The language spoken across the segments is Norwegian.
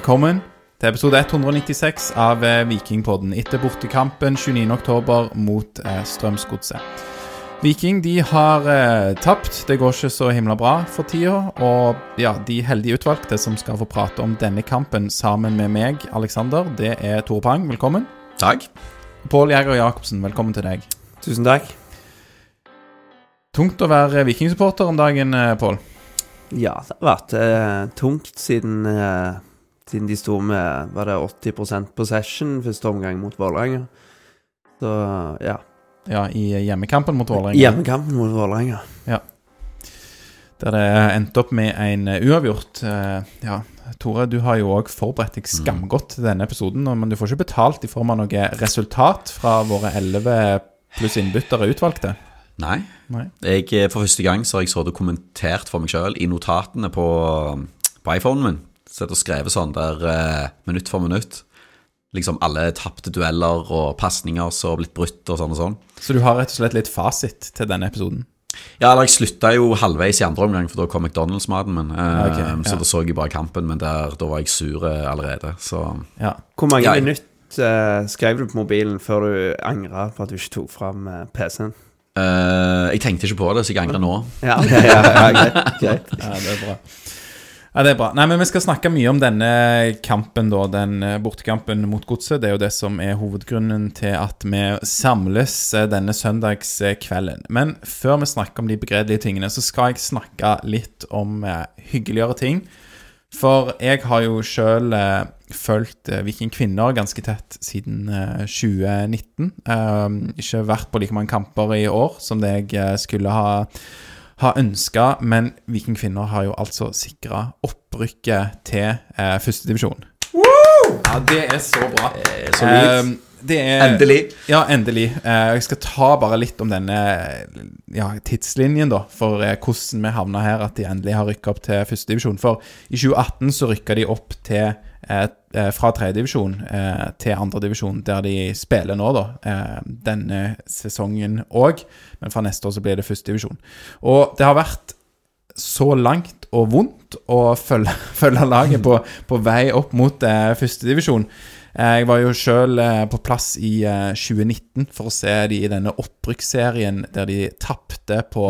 Velkommen til episode 196 av eh, Vikingpodden etter bortekampen 29.10 mot eh, Strømsgodset. Viking de har eh, tapt. Det går ikke så himla bra for tida. Og ja, de heldige utvalgte som skal få prate om denne kampen sammen med meg, Alexander, det er Tore Pang. Velkommen. Takk. Pål Jæger Jacobsen, velkommen til deg. Tusen takk. Tungt å være vikingsupporter om dagen, Pål. Ja, det har vært eh, tungt siden, eh, siden de sto med Var det 80% possession første omgang mot Vålerenga. Så ja. Ja, i hjemmekampen mot Vålerenga. Hjemmekampen mot Vålerenga. Der det endte opp med en eh, uavgjort. Eh, Ja, Tore, du har jo òg forberedt deg skamgodt til denne episoden, men du får ikke betalt i form av noe resultat fra våre elleve pluss innbyttere utvalgte. Nei. Nei. Jeg, eh, for første gang så har jeg sittet og kommentert for meg sjøl i notatene på, på iPhonen min. Sett og skrevet sånn der eh, minutt for minutt. Liksom alle tapte dueller og pasninger som har blitt brutt og sånn og sånn. Så du har rett og slett litt fasit til denne episoden. Ja, eller jeg slutta jo halvveis i andre omgang, for da kom McDonald's-maten min. Eh, okay, ja. Så da så jeg bare kampen, men der, da var jeg sur eh, allerede. Så Ja. Hvor mange Ja, jeg- minutter eh, skrev du på mobilen før du angra på at du ikke tok fram eh, PC-en? Uh, jeg tenkte ikke på det, så jeg angrer nå. Ja, okay, ja, ja, greit. greit. Ja, det er bra. Ja, det er bra. Nei, men Vi skal snakke mye om denne kampen, da, den eh, bortekampen mot Godset. Det er jo det som er hovedgrunnen til at vi samles eh, denne søndagskvelden. Men før vi snakker om de begredelige tingene, så skal jeg snakke litt om eh, hyggeligere ting. For jeg har jo sjøl eh, fulgt Viking kvinner ganske tett siden eh, 2019. Eh, ikke vært på like mange kamper i år som det jeg skulle ha har ønska, men Viking kvinner har jo altså sikra opprykket til eh, førstedivisjon. Ja, det er så bra. solid. Eh, er, Endelig. Ja, endelig. Eh, jeg skal ta bare litt om denne ja, tidslinjen, da, for eh, hvordan vi havna her, at de endelig har rykka opp til førstedivisjon. For i 2018 så rykka de opp til eh, eh, fra tredjedivisjon eh, til andredivisjon, der de spiller nå, da. Eh, denne sesongen òg. Men fra neste år så blir det førstedivisjon. Og det har vært så langt og vondt å følge, følge laget på, på vei opp mot eh, førstedivisjon. Eh, jeg var jo sjøl eh, på plass i eh, 2019 for å se de i denne opprykksserien der de tapte på,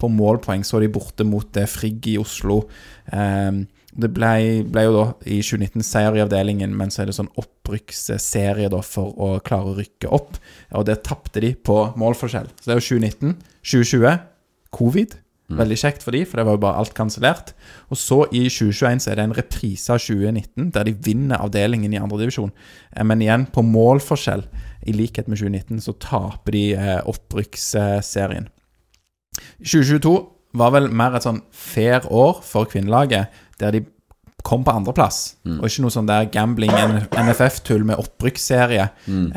på målpoeng. Så de borte mot eh, Frigg i Oslo. Eh, det ble, ble jo da i 2019 seier i avdelingen, men så er det sånn opprykksserie da for å klare å rykke opp. Og det tapte de på målforskjell. Så det er jo 2019. 2020 covid. Veldig kjekt for de, for det var jo bare alt kansellert. Og så i 2021 så er det en reprise av 2019, der de vinner avdelingen i andredivisjon. Men igjen, på målforskjell, i likhet med 2019, så taper de eh, opprykksserien. 2022 var vel mer et sånn fair år for kvinnelaget, der de kom på andreplass. Og ikke noe sånn der gambling, NFF-tull med opprykksserie.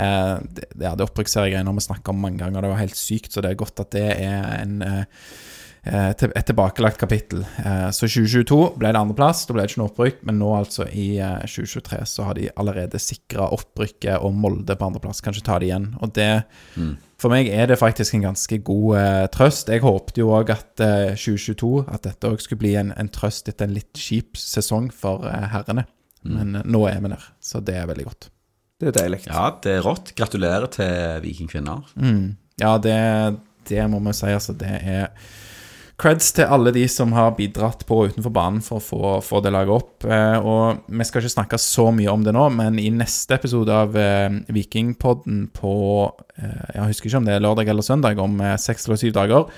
Eh, det, ja, det opprykksseriegreiene har vi snakka om mange ganger, det var helt sykt, så det er godt at det er en eh, et tilbakelagt kapittel. Eh, Så 2022 ble det andreplass, da ble det ikke noe opprykk, men nå altså i eh, 2023 så har de allerede sikra opprykket og Molde på andreplass. Kanskje ta det igjen. Og det For meg er det faktisk en ganske god eh, trøst. Jeg håpte jo òg at eh, 2022 At dette òg skulle bli en, en trøst etter en litt kjip sesong for eh, herrene. Men eh, nå er vi der, så det er veldig godt. Det er deilig. Ja, det er rått. Gratulerer til Viking kvinner. Ja, det, det må vi si. Altså, det er creds til alle de som har bidratt på og utenfor banen for å få, få det laget opp. Eh, og vi skal ikke snakke så mye om det nå, men i neste episode av eh, Vikingpodden på eh, Jeg husker ikke om det er lørdag eller søndag, om seks eller syv dager.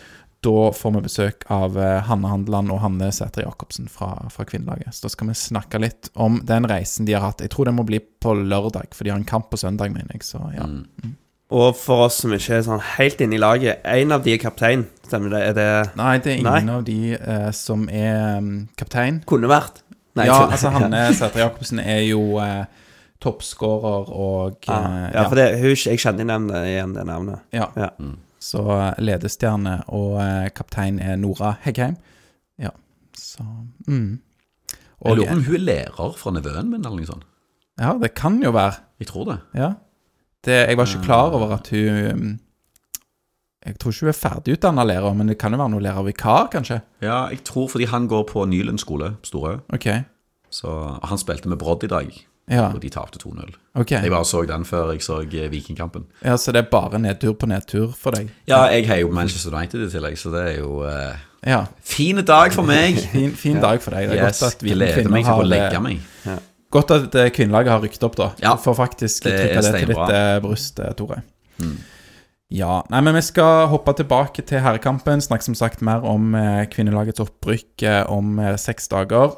Da får vi besøk av Hanne Handeland og Hanne Sætre Jacobsen fra, fra kvinnelaget. Så da skal vi snakke litt om den reisen de har hatt. Jeg tror det må bli på lørdag, for de har en kamp på søndag, mener jeg. Så ja. Og for oss som ikke er sånn helt inne i laget, en av de er kaptein. Stemmer det? Er det Nei, det er ingen Nei. av de eh, som er um, kaptein. Kunne vært? Nei, ja, altså Hanne Sætre Jacobsen er jo eh, toppskårer og Ja, ah, ja, for det, hun, jeg kjenner igjen det, igjen det navnet. ja. Ja. Så eh, ledestjerne og eh, kaptein er Nora Heggheim. Ja, så mm. Jeg lurer på om hun er lærer fra nevøen min, eller noe sånt. ja, det kan jo være. Jeg tror det. Ja. Det, jeg var ikke klar over at hun um, Jeg tror ikke hun er ferdigutdanna lærer, men det kan jo være noe lærervikar, kanskje? Ja, jeg tror fordi han går på Nylund skole, Storø. Ok. Så han spilte med Brodd i dag, Ja, og de tapte 2-0. ok. Jeg bare så den før jeg så eh, Vikingkampen. Ja, Så det er bare nedtur på nedtur for deg? Ja, jeg har jo Manchester United i tillegg, så det er jo uh, Ja. Fin dag for meg. Fin, fin dag for deg. Det er Yes, godt at vi gleder kvinner meg til å har legge meg. Godt at eh, kvinnelaget har rykket opp, da. Ja, for faktisk er trykke det til ditt. Mm. eh, bryst, Tore. Tore. Ja, nei, men Vi skal hoppe tilbake til herrekampen. Snakke som sagt mer om eh, kvinnelagets opprykk om seks dager.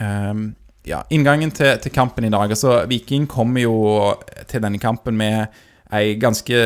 Um, ja, Inngangen til, til kampen i dag. altså Viking kommer jo til denne kampen med ei ganske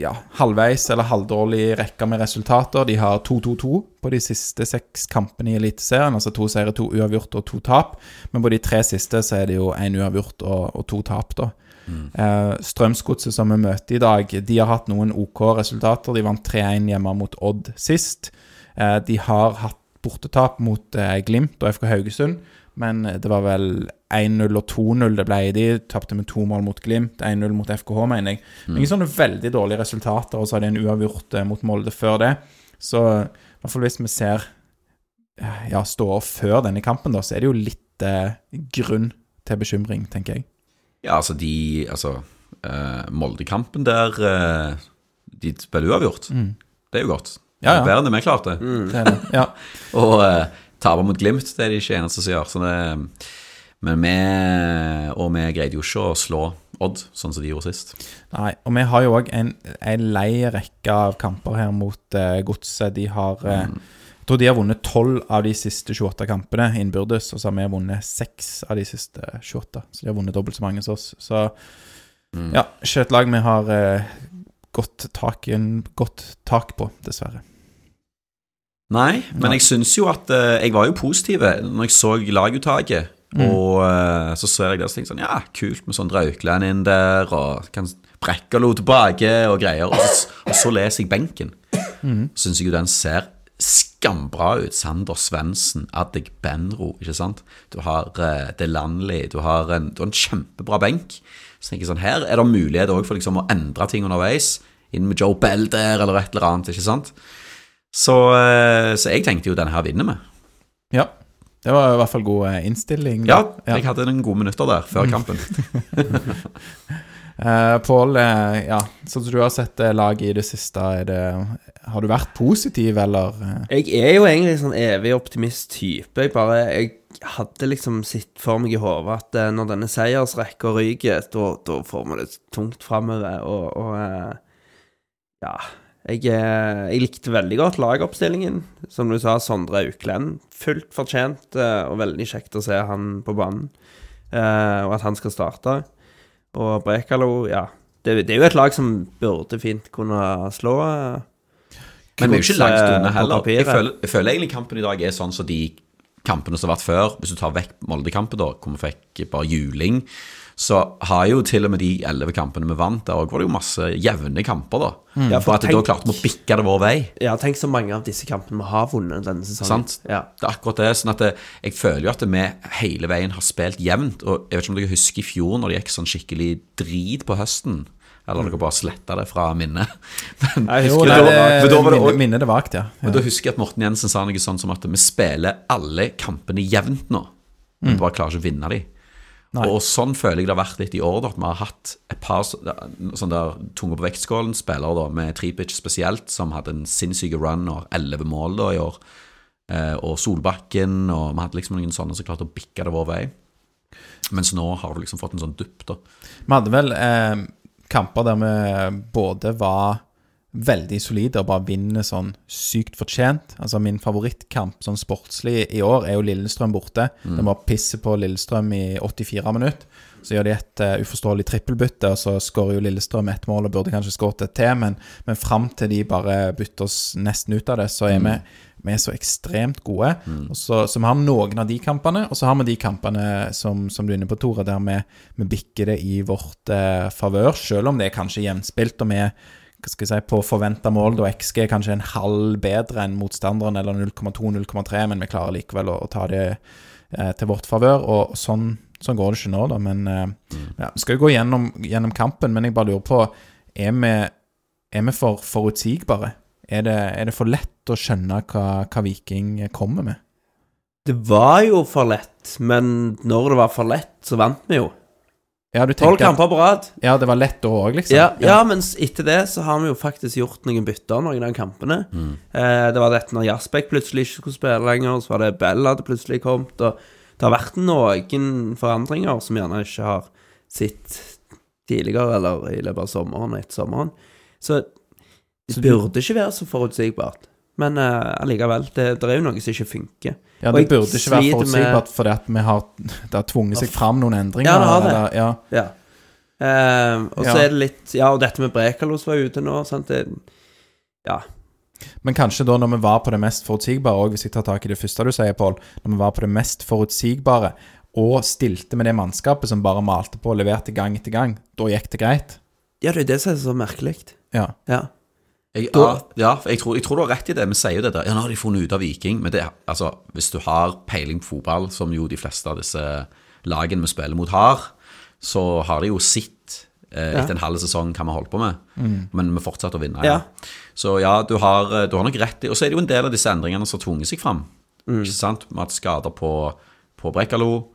ja, halvveis eller halvdårlig rekke med resultater. De har 2-2-2 på de siste seks kampene i Eliteserien. Altså to seire, to uavgjort og to tap. Men på de tre siste så er det jo én uavgjort og, og to tap, da. Eh, Strømsgodset som vi møter i dag, de har hatt noen OK resultater. De vant 3-1 hjemme mot Odd sist. Eh, de har hatt bortetap mot eh, Glimt og FK Haugesund, men det var vel 1-0 og 2-0 det ble i de. Tapte med to mål mot Glimt, 1-0 mot FKH, mener jeg. Ingen sånne veldig dårlige resultater, og så hadde de en uavgjort eh, mot Molde før det. Så i hvert fall hvis vi ser eh, ja, ståa før denne kampen, da, så er det jo litt eh, grunn til bekymring, tenker jeg. Ja, altså de Altså, eh, Molde-kampen der eh, De spiller uavgjort. Det er jo godt. Mm. Ja, ja. Bedre enn det vi klarte. Det er det. Ja. Og uh, tape mot Glimt, det er de ikke eneste som gjør. Så det, men vi Og vi greide jo ikke å slå Odd, sånn som de gjorde sist. Nei, og vi har jo òg en, en lei rekke av kamper her mot uh, Godset. De har mm. Jeg tror de har vunnet 12 av de siste 28 kampene innbyrdes, og så har vi vunnet 6 av de siste 28. Så de har vunnet dobbelt så mange som oss. Så ja, ikke et lag vi har uh, godt, tak, godt tak på, dessverre. Nei, men Nei. jeg syns jo at eh, Jeg var jo positiv når jeg så laguttaket. Og eh, så ser jeg det og tenker sånn Ja, kult med sånn Rauklend inn der, og kan Brekkalo tilbake og greier. Og så, og så leser jeg benken. Mm. syns jeg jo den ser skambra ut. Sander Svendsen, Addik Benro, ikke sant. Du har uh, landlige du har, en, du har en kjempebra benk. Så tenker jeg sånn, her er det mulighet òg for liksom å endre ting underveis. Inn med Joe Bell der, eller et eller annet, ikke sant. Så, eh, så jeg tenkte jo denne her vinner vi. Ja. Det var i hvert fall god eh, innstilling. Ja, ja, jeg hadde noen gode minutter der før kampen. uh, Pål, ja, sånn som du har sett laget i det siste, er det, har du vært positiv, eller? Jeg er jo egentlig sånn evig optimist-type. Jeg bare Jeg hadde liksom sett for meg i hodet at når denne seiersrekka ryker, da, da får vi det tungt framover. Og, og uh, ja. Jeg, eh, jeg likte veldig godt lagoppstillingen. Som du sa, Sondre Auklend. Fullt fortjent, eh, og veldig kjekt å se han på banen. Eh, og at han skal starte. Og Brekalo, ja. Det, det er jo et lag som burde fint kunne slå Men vi er jo ikke langt unna heller. Jeg føler, jeg føler egentlig kampen i dag er sånn som de kampene som har vært før. Hvis du tar vekk Molde-kampen, da, hvor vi fikk bare juling, så har jo til og med de elleve kampene vi vant, der òg var det jo masse jevne kamper, da. Ja, for for at da klarte vi å bikke det vår vei. Ja, tenk så mange av disse kampene vi har vunnet denne sesongen. Sant? Ja. Det er akkurat det. sånn at det, Jeg føler jo at vi hele veien har spilt jevnt. Og jeg vet ikke om dere husker i fjor, når det gikk sånn skikkelig drit på høsten. Eller dere bare sletta det fra minnet. Men, Jeg husker nei, det det, da var det også- minnet det vagt, ja. Men da husker jeg at Morten Jensen sa noe sånn som at vi spiller alle kampene jevnt nå. Men mm. bare klarer ikke å vinne de. Nei. Og sånn føler jeg det har vært litt i år. da At vi har hatt et par sånn der tunge på vektskålen spillere, da med Tripic spesielt, som hadde en sinnssyk run og elleve mål da i år. Eh, og Solbakken, og vi hadde liksom noen sånne som klarte å bikke det vår vei. Mens nå har vi liksom fått en sånn dupp, da. Vi hadde vel eh, kamper der vi både var veldig solide og bare vinner sånn sykt fortjent. Altså Min favorittkamp sånn sportslig i år er jo Lillestrøm borte. De bare pisser på Lillestrøm i 84 minutter. Så gjør de et uh, uforståelig trippelbytte, og så skårer jo Lillestrøm ett mål og burde kanskje skåret et til, men, men fram til de bare bytter oss nesten ut av det, så er vi, vi er så ekstremt gode. Og så, så vi har noen av de kampene, og så har vi de kampene som, som du er inne på, Tore, der vi, vi bikker det i vårt eh, favør, selv om det er kanskje jevnspilt, og vi si, på forventa mål, da XG er kanskje en halv bedre enn motstanderen, eller 0,2-0,3, men vi klarer likevel å, å ta det eh, til vårt favør. Og sånn, sånn går det ikke nå, da. Men eh, ja, vi skal jo gå gjennom, gjennom kampen, men jeg bare lurer på Er vi, er vi for forutsigbare? Er det, er det for lett å skjønne hva, hva Viking kommer med? Det var jo for lett, men når det var for lett, så vant vi jo. Ja, du Tolv tenker kamper på rad. ja, det var lett da òg, liksom? Ja, ja, mens etter det så har vi jo faktisk gjort noen bytter noen av kampene. Eh, det var dette når Jasbekk plutselig ikke skulle spille lenger, så var det Bell hadde plutselig kommet, og det har vært noen forandringer som gjerne ikke har sett tidligere, eller i løpet av sommeren og etter sommeren. Så det burde ikke være så forutsigbart. Men eh, allikevel, det, det er jo noe som ikke funker. Ja, det burde ikke være forutsigbart fordi at vi har Det har tvunget seg fram noen endringer. Ja, det har det. eller- ja. Ja. Uh, og så Ja. er det litt Ja, og dette med Brekalos var ute nå, sant. Det, ja. Men kanskje da når vi var på det mest forutsigbare, og hvis jeg tar tak i det første du sier, Pål, når vi var på det mest forutsigbare, og stilte med det mannskapet som bare malte på og leverte gang etter gang, da gikk det greit. ja, det er det som er så merkelig. Ja. Ja. Jeg, Da- ja, ja jeg, tror, jeg tror du har rett i det. Vi sier jo det der. Ja, nå har de funnet ut av Viking. Men det, altså, hvis du har peiling på fotball, som jo de fleste av disse lagene vi spiller mot har, så har de jo sett eh, Ja. etter en halv sesong hva vi holdt på med. Men vi fortsatte å vinne. Ja. Så ja, du har, eh, du har nok rett i Og så er det jo en del av disse endringene som har tvunget seg fram. Ikke sant? Vi har hatt skader på, på Brekkalo,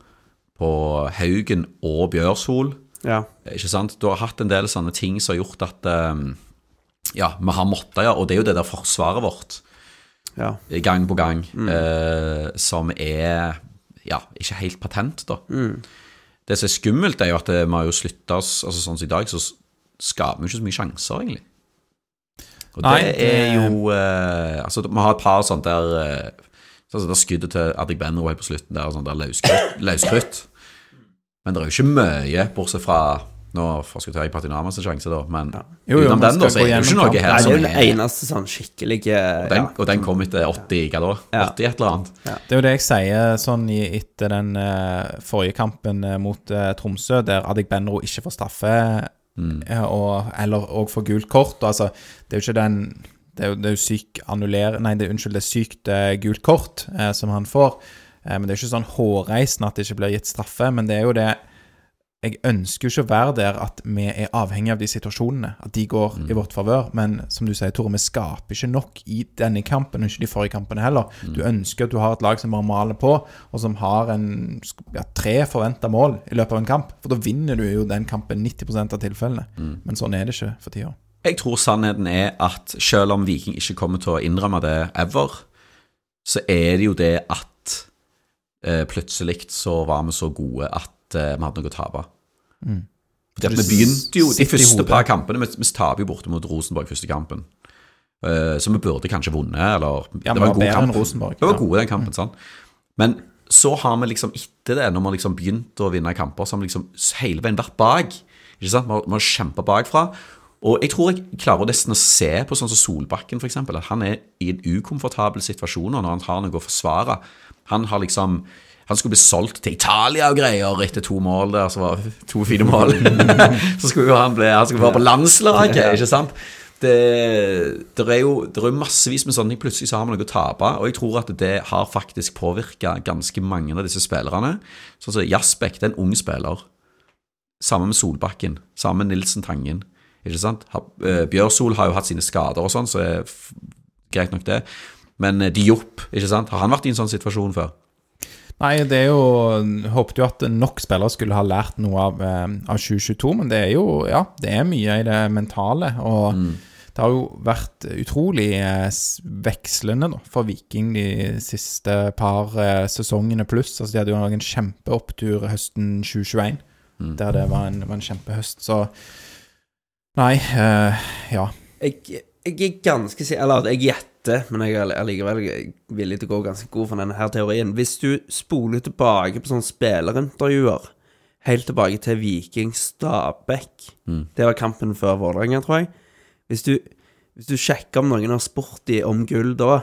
på Haugen og Bjørshol. ja. Ikke sant? Du har hatt en del sånne ting som har gjort at eh, Ja, vi har måttet, ja. Og det er jo det der forsvaret vårt, ja. gang på gang, eh, som er ja, ikke helt patent, da. Det som er skummelt, er jo at eh, vi har jo slutta oss Altså sånn som i dag, så skaper vi ikke så mye sjanser, egentlig. Og Nei, det er jo eh, Altså, vi har et par sånne der eh, Sånn som det skuddet til Adrik Benro helt på slutten der, og sånn der løskrutt. Men det er jo ikke mye, bortsett fra Nå forskutterer jeg Patinamas sjanse, da, men Jo, jo, utenom den, da, så er det jo ikke noe her Nei, det som er er den eneste sånn skikkelige og den, ja. og den kom etter 80, hva da? Ja. 80 et eller annet. Det er jo det jeg sier sånn i, etter den uh, forrige kampen eh, mot uh, Tromsø, der Adik Benro ikke får straffe, eh, og, eller òg får gult kort. og Altså, det er jo ikke den Det er jo, det er jo syk annuller... Nei, det er, unnskyld, det er sykt uh, gult kort eh, som han får. Eh, men det er jo ikke sånn hårreisende at det ikke blir gitt straffe. Men det er jo det Jeg ønsker jo ikke å være der at vi er avhengig av de situasjonene. At de går i vårt favør. Men som du sier, Tore, vi skaper ikke nok i denne kampen, og ikke de forrige kampene heller. Du ønsker at du har et lag som bare maler på, og som har en, ja, tre forventa mål i løpet av en kamp. For da vinner du jo den kampen 90% av tilfellene. Men sånn er det ikke for tida. Jeg tror sannheten er at selv om Viking ikke kommer til å innrømme det ever, så er det jo det at eh, plutselig så var vi så gode at eh, vi hadde noe å tape. Fordi at vi begynte jo de sitter i første hodet. par kampene Vi, vi taper jo borte mot Rosenborg første kampen. Eh, så vi burde kanskje vunnet, eller Ja, vi Det var en god bedre kamp. enn Rosenborg, Vi var ja. gode i den kampen, sant. Men så har vi liksom etter det, når vi liksom begynte å vinne kamper, så har vi liksom hele veien vært bak. Ikke sant? Vi har, vi har kjempa bakfra. Og jeg tror jeg klarer nesten å se på sånn som Solbakken, f.eks., at han er i en ukomfortabel situasjon når han har noe å forsvare. Han har liksom han skulle bli solgt til Italia og greier etter to mål der, så var to fine mål. så skulle jo han bli Han skulle være på landslaget, ikke sant? Det, det er jo det er jo massevis med sånne ting. Plutselig så har vi noe å tape. Og jeg tror at det har faktisk påvirka ganske mange av disse spillerne. Sånn som Jasbek, det er en ung spiller. Sammen med Solbakken. Sammen med Nilsen Tangen. Ikke sant? Eh, Bjørsol har jo hatt sine skader og sånn, så er greit nok det. Men eh, Diop, ikke sant? Har han vært i en sånn situasjon før? Nei, det er jo Håpet jo at nok spillere skulle ha lært noe av, eh, av 2022, men det er jo Ja, det er mye i det mentale. Og det har jo vært utrolig eh, vekslende da, for Viking de siste par eh, sesongene pluss. Altså, de hadde jo en kjempeopptur høsten 2021, der det var en, var en kjempehøst. Så Nei, eh, ja. Jeg, jeg er ganske sikker Eller jeg gjetter, men jeg er allikevel villig til å gå ganske god for denne her teorien. Hvis du spoler tilbake på sånne spillerintervjuer, helt tilbake til Viking Stabæk Det var kampen før Vålerenga, tror jeg. Hvis du, hvis du sjekker om noen har spurt de om gull da,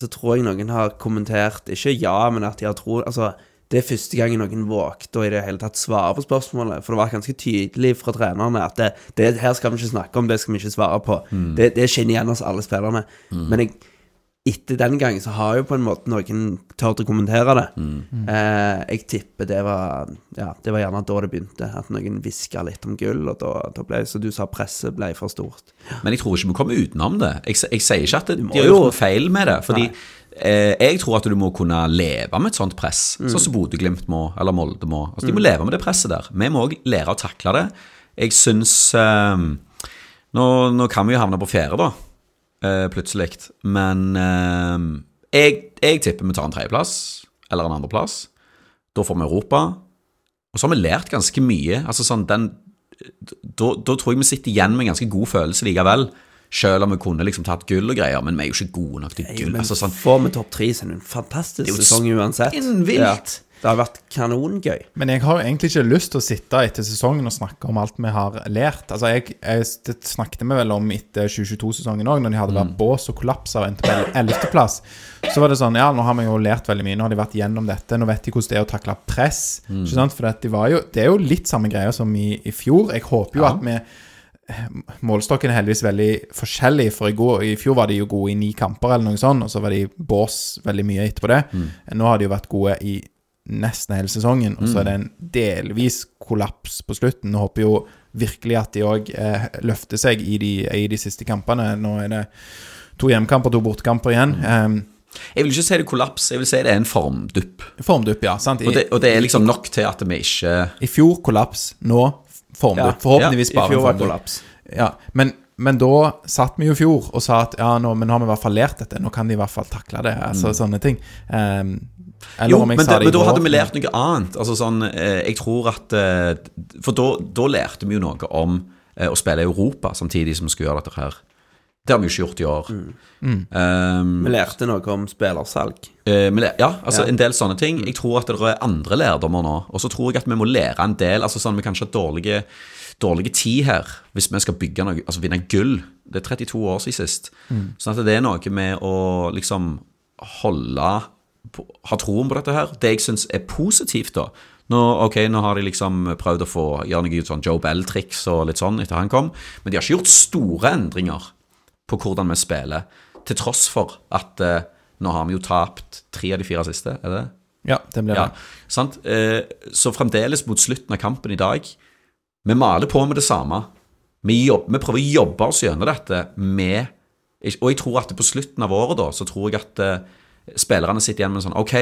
så tror jeg noen har kommentert Ikke ja, men at de har tro Altså, det er første gang noen vågte å i det hele tatt svare på spørsmålet. For det var ganske tydelig fra trenerne at det, det her skal vi ikke snakke om, det skal vi ikke svare på. Det, det skinner igjen hos alle spillerne. Men jeg, etter den gang så har jo på en måte noen turt å kommentere det. Eh, jeg tipper det var Ja, det var gjerne da det begynte. At noen hviska litt om gull, og da, da ble, så du sa presset ble for stort. Men jeg tror ikke vi kommer utenom det. Jeg, jeg sier ikke at det, de har gjort noe feil med det. Fordi eh, jeg tror at du må kunne leve med et sånt press, sånn som Bodø-Glimt må, eller Molde må. Altså, De må leve med det presset der. Vi må òg lære å takle det. Jeg syns eh, nå, nå kan vi jo havne på fjerde, da, eh, plutselig. Men eh, jeg, jeg tipper vi tar en tredjeplass, eller en andreplass. Da får vi Europa. Og så har vi lært ganske mye. Altså sånn, den, da, da tror jeg vi sitter igjen med en ganske god følelse likevel. Selv om vi kunne liksom tatt gull og greier, men vi er jo ikke gode nok til gull. Men altså sånn, får vi topp tre, så er det en fantastisk Det sesong uansett. spinnvilt. Det har vært kanongøy. Men jeg har egentlig ikke lyst til å sitte etter sesongen og snakke om alt vi har lært. Altså, jeg, jeg det snakket vi vel om etter 2022-sesongen òg, når de hadde vært bås og kollapsa og endte på 11.-plass. Så var det sånn Ja, nå har vi jo lært veldig mye. Nå har de vært gjennom dette. Nå vet de hvordan det er å takle press. Ikke sant? For de var jo, det er jo litt samme greia som i, i fjor. Jeg håper jo Ja. at vi Målestokken er heldigvis veldig forskjellig, for i, går, i fjor var de jo gode i ni kamper, eller noe sånt, og så var de bås veldig mye etterpå det. Nå har de jo vært gode i nesten hele sesongen, og så er det en delvis kollaps på slutten. Nå håper jo virkelig at de òg eh, løfter seg i de, i de siste kampene. Nå er det to hjemmekamper, to bortekamper igjen. Um, jeg vil ikke si det kollaps, jeg vil si det er en formdupp. formdupp, ja. sant? I, Og det, og det er liksom nok til at vi ikke I fjor kollaps, nå formdupp. Forhåpentligvis bare var formdupp. Ja, men, men da satt vi jo i fjor og sa at ja, nå, men nå har vi i hvert fall lært dette. Nå kan de i hvert fall takle det. Altså sånne ting. Um, eller Jo, men, det men da hadde vi lært noe annet. Altså sånn, eh, jeg tror at eh, For da, da lærte vi jo noe om eh, å spille i Europa samtidig som vi skulle gjøre dette her. Det har vi jo ikke gjort i år. Um, Vi lærte noe om spillersalg. Uh, ja, altså Ja. en del sånne ting. Jeg tror at det er andre lærdommer nå. Og så tror jeg at vi må lære en del. altså sånn, Vi kan ikke ha dårlige, dårlige tid her hvis vi skal bygge noe, altså vinne gull. Det er 32 år siden sist. Sånn at det er noe med å liksom holde Ha troen på dette her. Det jeg syns er positivt, da nå, ok, nå har de liksom prøvd å få gjøre noe sånn Joe Bell-triks og litt sånn etter han kom, men de har ikke gjort store endringer på hvordan vi spiller, til tross for at eh, nå har vi jo tapt tre av de fire siste, er det det? Ja, det blir det. Eh, så fremdeles mot slutten av kampen i dag Vi maler på med det samme. Vi, jobb, vi prøver å jobbe oss gjennom dette med Og jeg tror at på slutten av året, da, så tror jeg at eh, spillerne sitter igjen med en sånn Ok,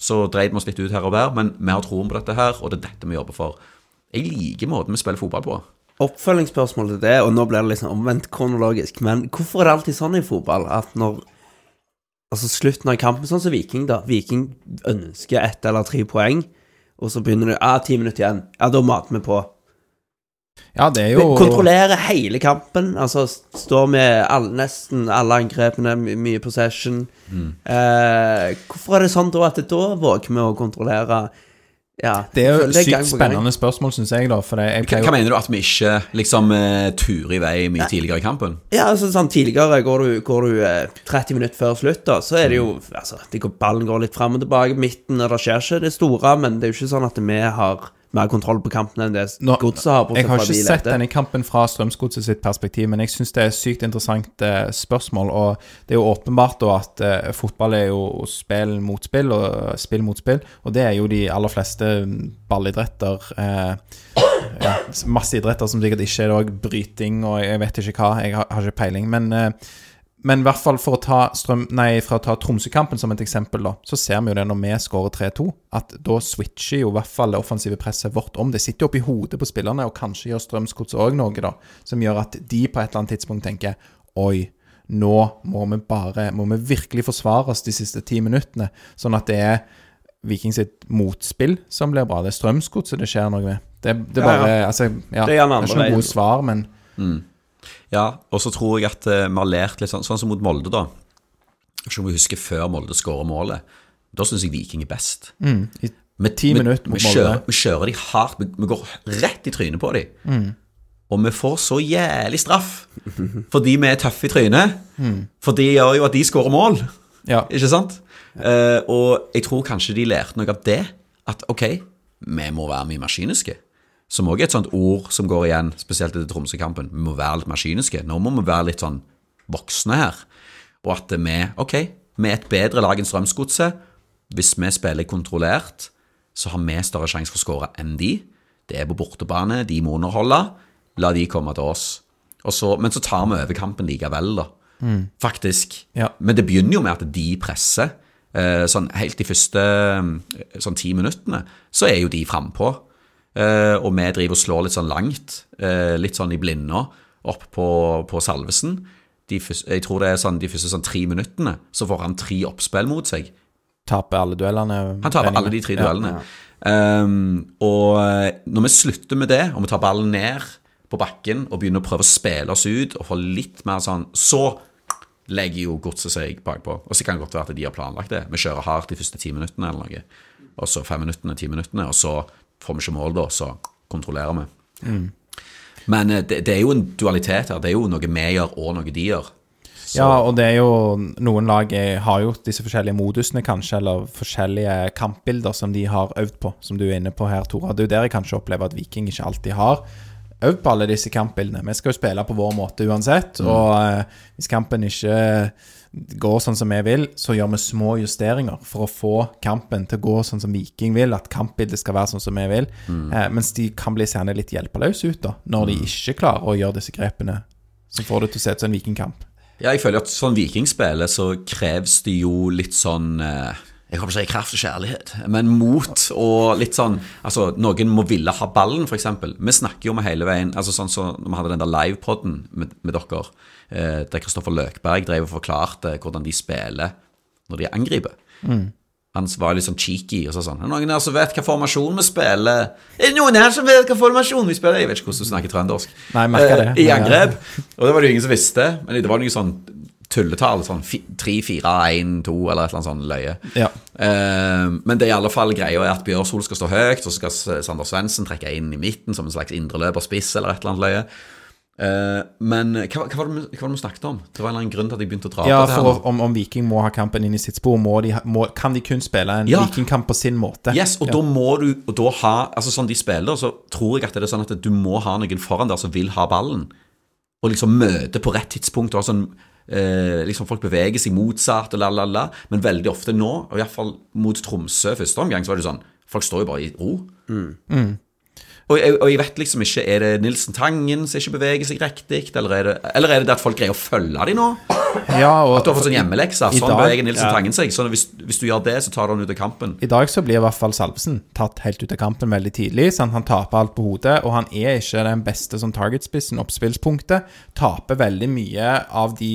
så dreide vi oss litt ut her og der, men vi har troen på dette her, og det er dette vi jobber for. Jeg liker måten vi spiller fotball på. Oppfølgingsspørsmål til det, og nå blir det liksom omvendt kronologisk, men hvorfor er det alltid sånn i fotball at når Altså slutten av kampen, sånn som Viking, da. Viking ønsker ett eller tre poeng, og så begynner du Ja, ti minutter igjen. Ja, da mater vi på. Ja, det er jo Kontrollerer hele kampen. Altså står med all, nesten alle angrepene, my mye possession. Eh, hvorfor er det sånn da at da våger vi å kontrollere Ja, Det er jo det sykt spennende spørsmål, syns jeg, da. For det, jeg Hva, pleier hva mener du? At vi ikke liksom eh, turer i vei mye tidligere i kampen? Ja, altså sånn tidligere går du, går du eh, 30 minutter før slutt, da, så er det jo Altså, det går, ballen går litt fram og tilbake, midten, og det skjer ikke det store, men det er jo ikke sånn at vi har mer kontroll på kampen enn det godset har. Jeg har ikke sett denne kampen fra Strømsgodset sitt perspektiv, men jeg syns det er et sykt interessant eh, spørsmål. Og det er jo åpenbart da at eh, fotball er jo spill mot spill, og spill mot spill. Og det er jo de aller fleste ballidretter. Eh, ja, masse idretter som sikkert ikke er det òg bryting og jeg vet ikke hva. Jeg har, har ikke peiling. Men eh, men i hvert fall for å ta, strøm, nei, for å ta Tromsø-kampen som et eksempel, da, så ser vi jo det når vi skårer 3-2, at da switcher jo i hvert fall det offensive presset vårt om. Det sitter jo oppi hodet på spillerne, og kanskje gjør Strømsgodset òg noe, da, som gjør at de på et eller annet tidspunkt tenker Oi, nå må vi bare Må vi virkelig forsvare oss de siste ti minuttene, sånn at det er Viking sitt motspill som blir bra. Det er Strømsgodset det skjer noe med. Det, det er Ja, ja. Altså, ja. Det er gjerne ikke andre noen veien. gode svar, men Ja, og så tror jeg at eh, vi har lært litt sånn, sånn som mot Molde, da. Ikke om vi husker før Molde skårer målet. Da syns jeg Viking er best. mm, i Ti vi- minutter mot vi Molde. kjører, vi kjører de hardt. Vi, vi går rett i trynet på dem. Mm. Og vi får så jævlig straff fordi vi er tøffe i trynet. Mm. For det gjør jo at de skårer mål. Ja. Ikke sant? Uh, og jeg tror kanskje de lærte noe av det. At ok, vi må være mye maskiniske. Som òg er et sånt ord som går igjen, spesielt etter Tromsø-kampen. Vi må være litt maskiniske. Nå må vi være litt sånn voksne her. Og at vi, ok, vi er et bedre lag enn Strømsgodset. Hvis vi spiller kontrollert, så har vi større sjanse for å skåre enn de. Det er på bortebane, de må underholde. La de komme til oss. Og så, men så tar vi over kampen likevel, da. faktisk. Ja. Men det begynner jo med at de presser. Eh, sånn helt de første eh, sånn ti minuttene, så er jo de frampå. Eh, og vi driver og slår litt sånn langt, eh, litt sånn i blinda, opp på, på Salvesen. De jeg tror det er sånn de første sånn tre minuttene, så får han tre oppspill mot seg. Taper alle duellene. Han taper alle de tre duellene. Ehm, og eh, når vi slutter med det, og vi tar ballen ned på bakken og begynner å prøve å spille oss ut og få litt mer sånn Så legger jo godset seg bakpå. Og så kan det godt være at de har planlagt det. Vi kjører hardt de første ti minuttene eller noe. Og så fem minuttene, ti minuttene, og så får vi ikke mål, da, så kontrollerer vi. Men eh, det, det er jo en dualitet her. Det er jo noe vi gjør, og noe de gjør. Så, Ja, og det er jo Noen lag har jo disse forskjellige modusene, kanskje, eller forskjellige kampbilder som de har øvd på, som du er inne på her, Tora. Det er jo der jeg kanskje opplever at Viking ikke alltid har øvd på alle disse kampbildene. Vi skal jo spille på vår måte uansett, og eh, hvis kampen ikke går sånn som vi vil, så gjør vi små justeringer for å få kampen til å gå sånn som Viking vil, at kampbildet skal være sånn som vi vil. Eh, mens de kan bli seende litt hjelpeløse ut, da, når de ikke klarer å gjøre disse grepene som får det til å se ut som en vikingkamp. Ja, jeg føler at sånn vikingspillet så kreves det jo litt sånn eh, Jeg håper ikke si kraft og kjærlighet, men mot og litt sånn Altså, noen må ville ha ballen, f.eks. Vi snakker jo med hele veien altså sånn så Når vi hadde den der livepoden med, med dere, der Kristoffer Løkberg drev og forklarte hvordan de spiller når de angriper. Han var litt sånn cheeky og sa sånn. Er det noen her som vet hva formasjon vi spiller? Er det noen her som vet hva formasjon vi spiller? Jeg vet ikke hvordan du snakker trøndersk. Nei, jeg merker det. Eh, I angrep. Og det var det jo ingen som visste. Men det var noe sånn tulletall. Sånn 3, 4, 1, 2 eller et eller annet sånn løye. Ja. Eh, men det er i alle fall greia er at Bjørsol skal stå høyt, og så skal Sander Svendsen trekke inn i midten som en slags indreløperspiss eller et eller annet løye. Eh, men hva, hva, var det, vi- hva var det vi snakket om? Det var en eller annen grunn til at jeg begynte å dra Ja, på det her. for om, om Viking må ha kampen inn i sitt spor, må de, må, kan de kun spille en Ja. vikingkamp på sin måte. Yes, og ja. da må du og da ha Altså sånn de spiller, så tror jeg at det er sånn at du må ha noen foran der som vil ha ballen, og liksom møte på rett tidspunkt. Og sånn, eh, liksom Folk beveger seg motsatt, og la, la, la. Men veldig ofte nå, og iallfall mot Tromsø første omgang, så var det sånn Folk står jo bare i ro. Og, jeg, og jeg vet liksom ikke Er det Nilsen Tangen som ikke beveger seg riktig, eller er det, eller er det det at folk greier å følge dem nå? Ja, og At du har fått sånn hjemmelekse? Sånn dag- beveger Nilsen ja. Tangen seg. Sånn hvis, hvis du gjør det, så tar du han ut av kampen. I dag så blir i hvert fall Salvesen tatt helt ut av kampen veldig tidlig. Sant? Han taper alt på hodet, og han er ikke den beste som targetspissen, oppspillspunktet. Taper veldig mye av de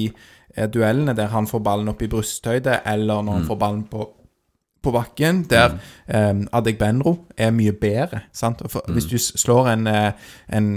eh, duellene der han får ballen opp i brysthøyde, eller når han får ballen på, på bakken, der eh, Adegbenro er mye bedre. For, Hvis du slår en, eh, en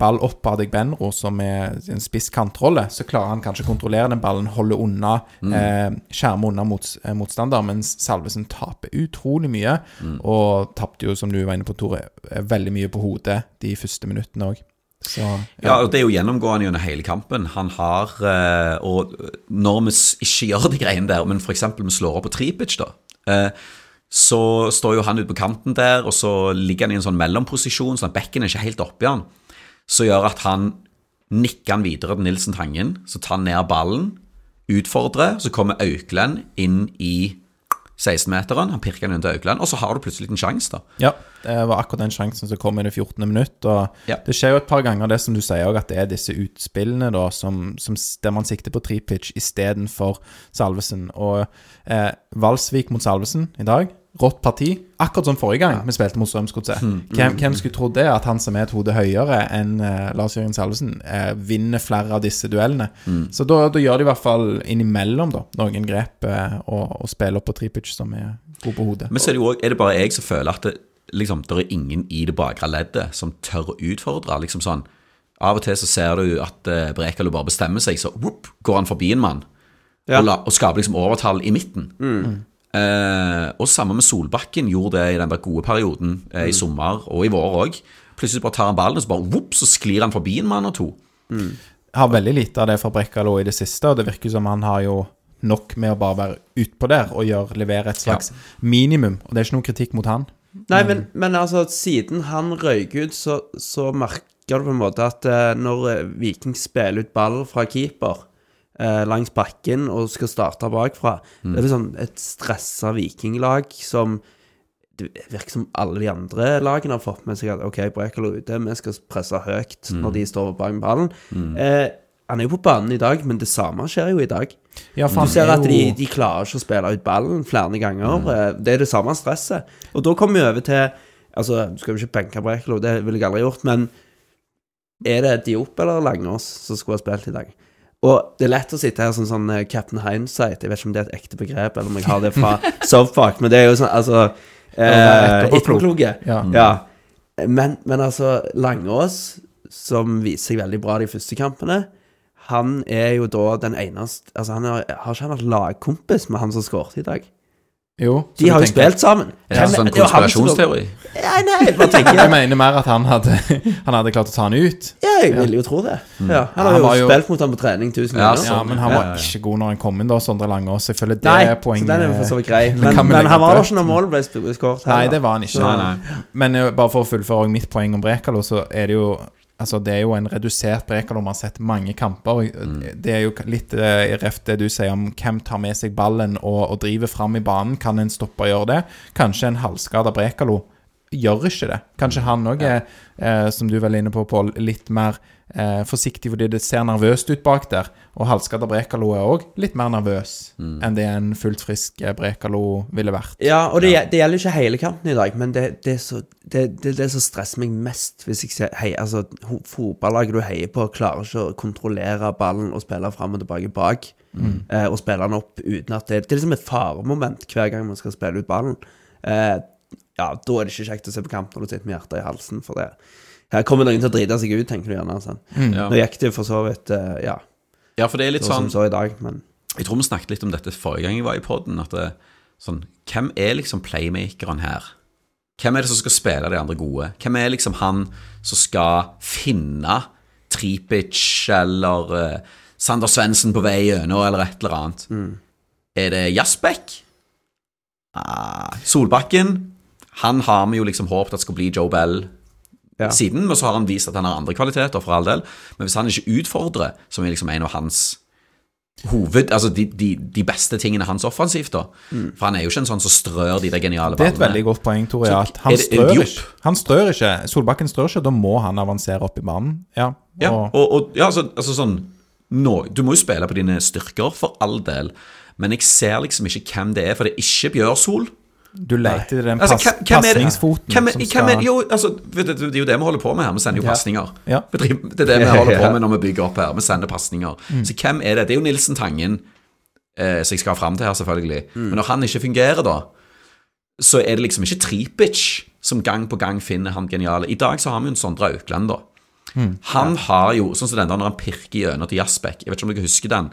ball opp på Adegbenro, som er en spiss kantrolle, så klarer han kanskje å kontrollere den ballen, holde unna, eh, skjerme unna mot, eh, motstander, mens Salvesen taper utrolig mye, og tapte jo, som du var inne på, Tore, eh, veldig mye på hodet de første minuttene òg. Så Ja, og Det er jo gjennomgående gjennom hele kampen. Han har eh, Og når vi ikke gjør de greiene der, men f.eks. vi slår opp på Tripic, da, eh, så står jo han ute på kanten der, og så ligger han i en sånn mellomposisjon, sånn at bekken er ikke helt oppi han. Så gjør at han nikker han videre til Nilsen Tangen, så tar han ned ballen, utfordrer, så kommer Auklend inn i 16-meteren, han pirker den under til Auklend, og så har du plutselig en sjanse, da. Ja, det var akkurat den sjansen som kom i det 14. minutt. Og Ja. det skjer jo et par ganger, det som du sier òg, at det er disse utspillene da, som, som, der man sikter på tripitch istedenfor Salvesen. Og eh, Valsvik mot Salvesen i dag, rått parti. Akkurat som forrige gang vi spilte mot Strømsgodset. Hvem, hvem skulle trodd det, at han som er et hode høyere enn uh, Lars-Jørgen Salvesen, uh, vinner flere av disse duellene. Så da, da gjør de i hvert fall innimellom da, noen grep uh, og, og spiller opp på tripitch som er god på hodet. Men så er det jo også, er det bare jeg som føler at det, liksom, det er ingen i det bakre leddet som tør å utfordre. liksom sånn, Av og til så ser du at uh, Brekalo bare bestemmer seg, så whoop, går han forbi en mann Ja. og, la, og skaper liksom overtall i midten. Eh, og samme med Solbakken gjorde det i den der gode perioden eh, i sommer og i vår òg. Plutselig bare tar han ballen, og så bare whoop, så sklir han forbi en mann og to. har veldig lite av det fra Brekkalo i det siste, og det virker som han har jo nok med å bare være utpå der og gjøre, levere et slags minimum. Og det er ikke noen kritikk mot han. Nei, men, men altså, siden han røyk ut, så, så merker du på en måte at eh, når eh, Viking spiller ut ball fra keeper eh, langs bakken og skal starte bakfra, det er sånn et stressa vikinglag som det virker som alle de andre lagene har fått med seg at OK, Brekalo ute, vi skal presse høyt når de står bak ballen. Eh, Han er jo på banen i dag, men det samme skjer jo i dag. Ja, Du ser er at de, de klarer ikke å spille ut ballen flere ganger. Mm. Det er det samme stresset. Og da kommer vi over til Altså, du skal jo ikke benke Brekalo, det ville jeg aldri gjort, men er det Diop eller Langås som skulle ha spilt i dag? Og det er lett å sitte her som sånn sånn Captain Hindsight. Jeg vet ikke om det er et ekte begrep, eller om jeg har det fra Softpark, men det er jo sånn, altså eh, etterpåklok. Etterpåkloke. Ja. Ja. Men, men altså, Langås, som viser seg veldig bra de første kampene, han er jo da den eneste Altså, han har, har ikke han vært lagkompis med han som skåret i dag? Jo. så De du har jo tenker- spilt sammen. Er det en sånn jo han som- konspirasjonsteori? Ja, nei, jeg bare tenker Jeg mener mer at han hadde, han hadde klart å ta han ut. Ja, jeg ville jo tro det. Ja, han har Han jo, var jo- spilt mot ham på trening tusen Ja, ganger. Ja, Sånn, men han var ja, ja. ikke god når han kom inn, da, Sondre Langås. Jeg føler det Nei, er poenget. så den er for så vidt grei. Men, kan vi men legge han var til. ikke når målet ble sp- skåret. Nei, heller. det var han ikke. Nei, nei. Men eh, bare for å fullføre også mitt poeng om Brekalo, så er det jo Altså, det er jo en redusert Brekalo. Vi har sett mange kamper. Mm. Det er jo litt eh, i reft det du sier om hvem tar med seg ballen og, og driver fram i banen. Kan en stoppe å gjøre det? Kanskje en halvskada Brekalo gjør ikke det. Kanskje han òg er, eh, som du er inne på, Pål, litt mer eh, forsiktig fordi det ser nervøst ut bak der. Og halvskada Brekalo er òg litt mer nervøs Mm. enn det en fullt frisk eh, Brekalo ville vært. Ja, og det, det gjelder ikke hele kampen i dag, men det, det, så, det, det, det som stresser meg mest hvis jeg ser hei, altså, Fotballaget du heier på, klarer ikke å kontrollere ballen og spille fram og tilbake bak. Eh, og spille den opp uten at det Det er liksom et faremoment hver gang man skal spille ut ballen. Eh, ja, da er det ikke kjekt å se på kamp når du sitter med hjertet i halsen, for det Her kommer noen til å drite seg ut, tenker du gjerne. Sånn. Ja. Nå gikk det for så vidt uh, ja, ja, for det er litt så sånn så i dag, men Jeg tror vi snakket litt om dette forrige gang jeg var i podden. At det, sånn, hvem er liksom playmakeren her? Hvem er det som skal spille de andre gode? Hvem er liksom han som skal finne Tripic eller uh, Sander Svendsen på vei gjennom, eller et eller annet? Er det Jasbekk? Ah, Solbakken? Han har vi jo liksom håpet at skal bli Joe Bell Ja. siden, men så har han vist at han har andre kvaliteter, for all del. Men hvis han ikke utfordrer, som er liksom en av hans hoved, altså de, de, de beste tingene hans offensivt, da. For han er jo ikke en sånn som strør de der geniale ballene. Det er et veldig godt poeng, Tore. At han det- strør ikke. Han strør ikke. Solbakken strør ikke, da må han avansere opp i banen. Ja. Ja, og, og, og ja, altså, altså sånn nå, Du må jo spille på dine styrker, for all del. Men jeg ser liksom ikke hvem det er, for det er ikke Bjørsol. Du leter etter den Altså, er det? pasningsfoten Hvem, er- som hvem er, jo, altså, du, det er jo det vi holder på med her. Vi sender jo Ja. pasninger. Ja. Det er det vi holder på med når vi bygger opp her. Vi sender pasninger. Mm. Så hvem er det? Det er jo Nilsen Tangen, eh, som jeg skal fram til her, selvfølgelig. Mm. Men når han ikke fungerer, da, så er det liksom ikke Tripic som gang på gang finner han geniale. I dag så har vi jo en Sondre Aukland, da. Mm. Han har jo, sånn som den der når han pirker i øynene til Jasbekk Jeg vet ikke om dere husker den.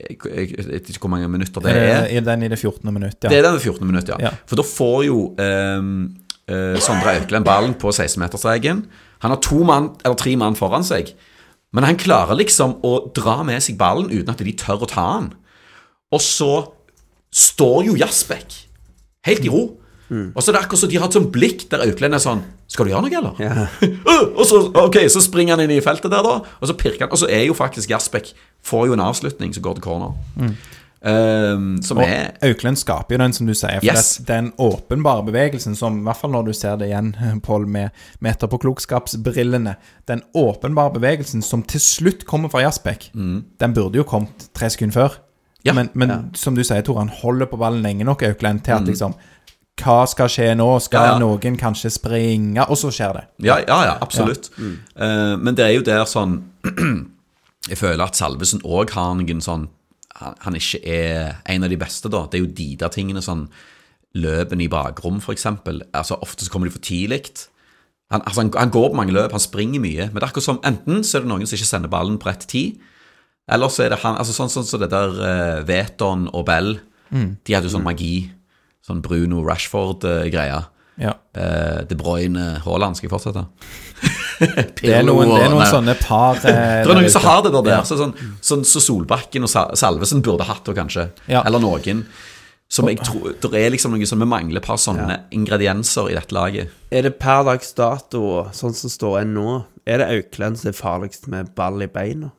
Jeg vet ikke hvor mange minutter det er. Eh, I den i det 14. minutt, ja. Det er den ved 14 minutt, ja. Ja. For da får jo eh, Sondre Aukland ballen på 16-meterstreken. Han har to mann, eller tre mann foran seg. Men han klarer liksom å dra med seg ballen uten at de tør å ta han. Og så står jo Jasbekk helt i ro. Og så er det akkurat som de har et sånt blikk der Auklend er sånn Skal du gjøre noe, eller? Ja. Øh, og så, ok, så springer han inn i feltet der, da. Og så pirker han. Og så er jo faktisk Jasbekk Får jo en avslutning som går til corner. Ehm, som Og er Auklend skaper jo den, som du sier. For Yes. det, den åpenbare bevegelsen, som i hvert fall når du ser det igjen, Pål, med, med etterpåklokskapsbrillene Den åpenbare bevegelsen som til slutt kommer fra Jasbekk, den burde jo kommet tre sekunder før. Mm. Ja. Men, men som du sier, Tor, han holder på ballen lenge nok, Auklend, til at liksom Hva skal skje nå? Skal Mm. Ja, ja. noen kanskje springe? Og så skjer det. Ja, ja, ja absolutt. Eh, men det er jo der sånn Jeg føler at Salvesen òg har noen sånn han, han ikke er en av de beste, da. Det er jo de der tingene sånn Løpene i bakrom, eksempel. Altså, ofte så kommer de for tidlig. Han, altså, han, han går på mange løp, han springer mye. Men det er akkurat som enten så er det noen som ikke sender ballen på rett tid, eller så er det han altså Sånn som så det der uh, Veton og Bell. De hadde jo sånn magi. Sånn Bruno Rashford-greia. Ja. Uh, De Bruyne Haaland, skal jeg fortsette? Det er noen, det er noen sånne par eh, Det er der noen som har det der, der. Ja. Så, sånn, sånn, så Solbakken og Salvesen burde hatt det, kanskje. Ja. Eller noen. Som jeg tror Det er liksom noe som vi mangler et par sånne ingredienser i dette laget. Er det per dags dato, sånn som står en nå, er det Auklend som er farligst med ball i beina?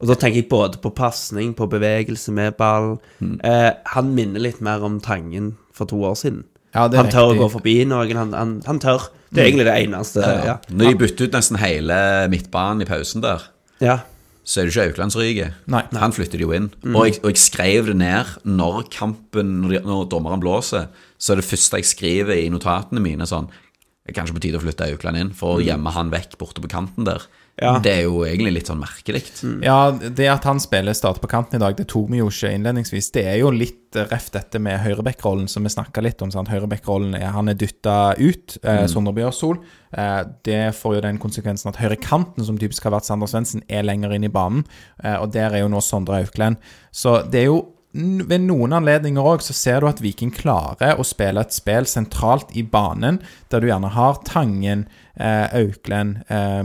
Og da tenker jeg både på pasning, på bevegelse med ball. Mm. Eh, han minner litt mer om Tangen for to år siden. Ja, det er han tør å gå forbi noen. Han, han, han tør. Det er egentlig det eneste. Ja. Når de bytter ut nesten hele midtbanen i pausen der, ja. så er det ikke Aukland som ryker. Han flytter de jo inn. Og, jeg, og jeg skrev det ned når kampen, når, de, når dommeren blåser. Så er det første jeg skriver i notatene mine sånn Det er kanskje på tide å flytte Aukland inn for å gjemme han vekk borte på kanten der. Ja. Det er jo egentlig litt sånn merkelig. Ja, det at han spiller starter på kanten i dag, det tok vi jo ikke innledningsvis. Det er jo litt reft dette med høyreback-rollen som vi snakka litt om. sant? Høyreback-rollen er han er dytta ut, eh, Sondre Bjørsol. Eh, det får jo den konsekvensen at høyrekanten, som typisk har vært Sander Svendsen, er lenger inn i banen. Eh, og der er jo nå Sondre Auklend. Så det er jo ved noen anledninger òg så ser du at Viking klarer å spille et spill sentralt i banen, der du gjerne har Tangen, Auklend, eh,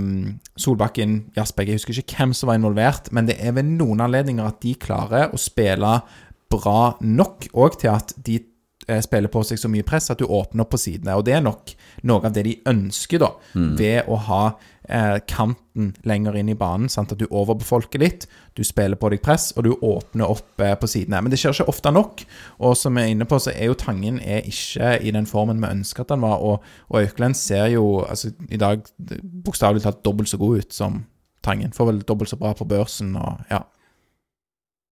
Solbakken, Jasberg Jeg husker ikke hvem som var involvert, men det er ved noen anledninger at de klarer å spille bra nok, og til at de eh, spiller på seg så mye press at du åpner opp på sidene. Og det er nok noe av det de ønsker, da, ved å ha eh, kanten lenger inn i banen. Sant? At du overbefolker litt, du spiller på deg press, og du åpner opp eh, på sidene. Men det skjer ikke ofte nok. Og som vi er inne på, så er jo Tangen er ikke i den formen vi ønsker at han var. Og, og Auklend ser jo altså, i dag bokstavelig talt dobbelt så god ut som Tangen. Får vel dobbelt så bra på børsen og ja.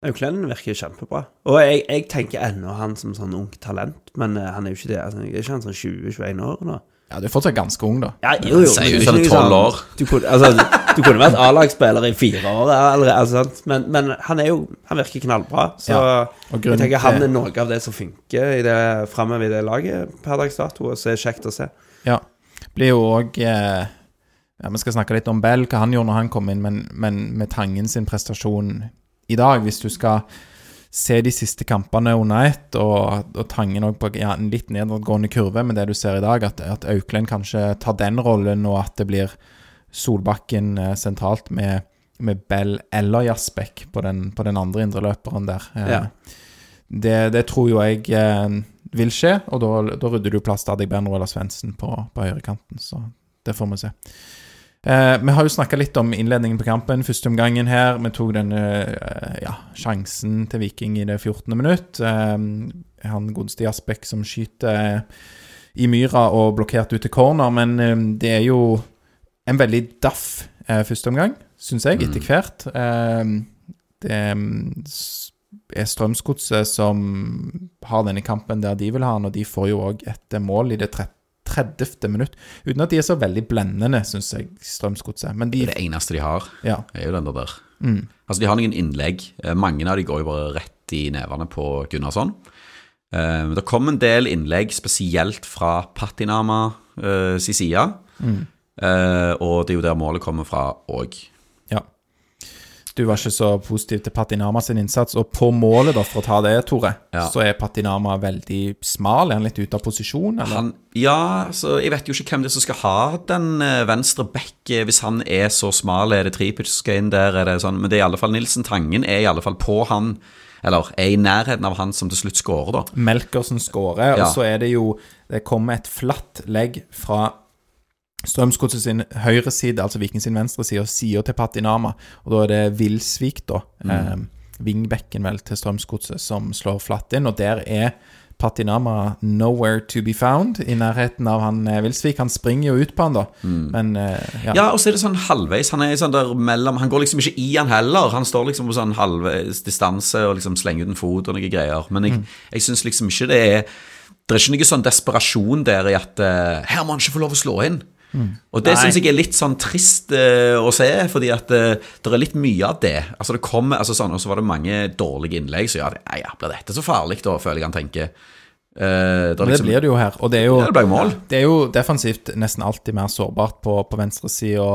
Auklend virker kjempebra. Og jeg, jeg tenker ennå han som sånn ungt talent, men eh, han er jo ikke det. Altså, er ikke han sånn 20-21 år nå? Ja, du er fortsatt ganske ung, da. Ja, jo, jo. Sier er ikke noe 12 sånn- år. Du kunne, altså, du kunne vært A-lagsspiller i fire år, eller, altså, men, men han er jo Han virker knallbra. Så Ja, og jeg tenker han er noe av det som funker i det framover i det laget per dags dato, og så er det kjekt å se. Ja. Blir jo òg eh, ja, Vi skal snakke litt om Bell, hva han gjorde når han kom inn, men, men med Tangen sin prestasjon i dag, hvis du skal se de siste kampene under ett, og, og Tangen òg på ja, en litt nedadgående kurve med det du ser i dag, at, at Auklend kanskje tar den rollen, og at det blir Solbakken eh, sentralt med, med Bell eller Jasbekk på den, på den andre indreløperen der. Eh, Ja. det, det tror jo jeg eh, vil skje, og da, da rydder du plass til Adegbenro eller Svendsen på, på høyrekanten. Så det får vi se. Eh, vi har jo snakka litt om innledningen på kampen. Første omgangen her. Vi tok denne eh, ja, sjansen til Viking i det 14. minutt. Eh, han godeste Jasbekk som skyter eh, i myra og blokkert ut til corner, men eh, det er jo en veldig daff eh, første omgang, syns jeg, etter hvert. Eh, det mm, er Strømsgodset som har denne kampen der de vil ha den, og de får jo òg et mål i det 30. 30. minutt. Uten at de er så veldig blendende, syns jeg, Strømsgodset. Men de Det eneste de har, Ja. er jo den der der. Altså, de har noen innlegg. Eh, Mange av de går jo bare rett i nevene på Gunnarsson. Eh, Det kom en del innlegg, spesielt fra Patinama uh, sin side. Eh, og det er jo der målet kommer fra òg. Du var ikke så positiv til Patinama sin innsats, og på målet, da, for å ta det, Tore, Ja. så er Patinama veldig smal. Er han litt ute av posisjon, eller? Han, ja, så jeg vet jo ikke hvem det er som skal ha den eh, venstre back eh, hvis han er så smal. Er det Tripic som skal inn der? Er det sånn? Men det er i alle fall Nilsen Tangen er i alle fall på han, eller er i nærheten av han som til slutt skårer, da. Melkersen skårer, Ja. og så er det jo Det kommer et flatt legg fra Strømsgodset sin høyre side, altså Viking sin venstre side, og sida til Patinama. Og da er det Vilsvik, da. Eh, Vingbekken, vel, til Strømsgodset, som slår flatt inn. Og der er Patinama nowhere to be found, i nærheten av han eh, Vilsvik. Han springer jo ut på han, da, men eh, ja. Ja, og så er det sånn halvveis. Han er sånn der mellom Han går liksom ikke i han heller. Han står liksom på sånn halvveis distanse og liksom slenger ut en fot og noen greier. Men jeg, jeg syns liksom ikke det er Det er ikke noe sånn desperasjon der i at eh, Her må han ikke få lov å slå inn. Og det syns jeg er litt sånn trist uh, å se, fordi at uh, det er litt mye av det. Altså det kommer, altså sånn, Og så var det mange dårlige innlegg, så ja, det, ja blir dette så farlig, da, føler jeg han tenker. Uh, det, liksom, det blir det jo her. Og det er jo, Ja, det det er jo defensivt nesten alltid mer sårbart på, på venstresida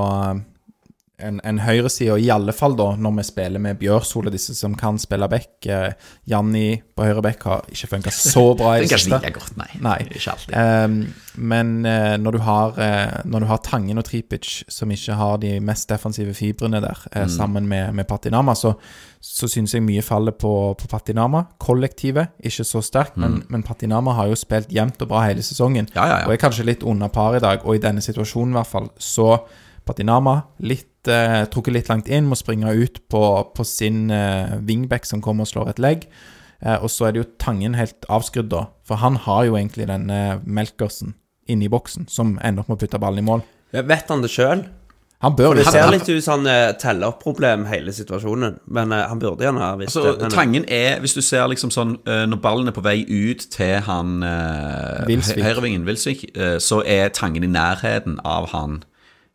enn en høyreside, i alle fall da når vi spiller med Bjørsol og disse som kan spille back. Eh, Janni på høyre back har ikke funka så bra i det siste. godt, nei. Nei. Ikke alltid. Ehm, men eh, når, du har, eh, når du har Tangen og Tripic, som ikke har de mest defensive fibrene der, Mm. eh, sammen med, med Patinama, så, så syns jeg mye faller på, på Patinama. Kollektivet, ikke så sterkt, men, men Patinama har jo spilt jevnt og bra hele sesongen. Mm. Ja, ja, ja. Og er kanskje litt under par i dag, og i denne situasjonen i hvert fall. Så Patinama litt, eh, trukket litt langt inn, må springe ut på, på sin eh, wingback som kommer og slår et legg. Eh, og så er det jo Tangen helt avskrudd, da. For han har jo egentlig denne Melkersen inne i boksen, som ender opp med å putte ballen i mål. Vet han det sjøl? Han bør Det ser litt ut som han eh, teller opp problem hele situasjonen, men eh, han burde gjerne ha visst Altså, det. tangen er, hvis du ser liksom sånn eh, Når ballen er på vei ut til han Vilsvik. Høyrevingen Wilsvik, eh, så er tangen i nærheten av han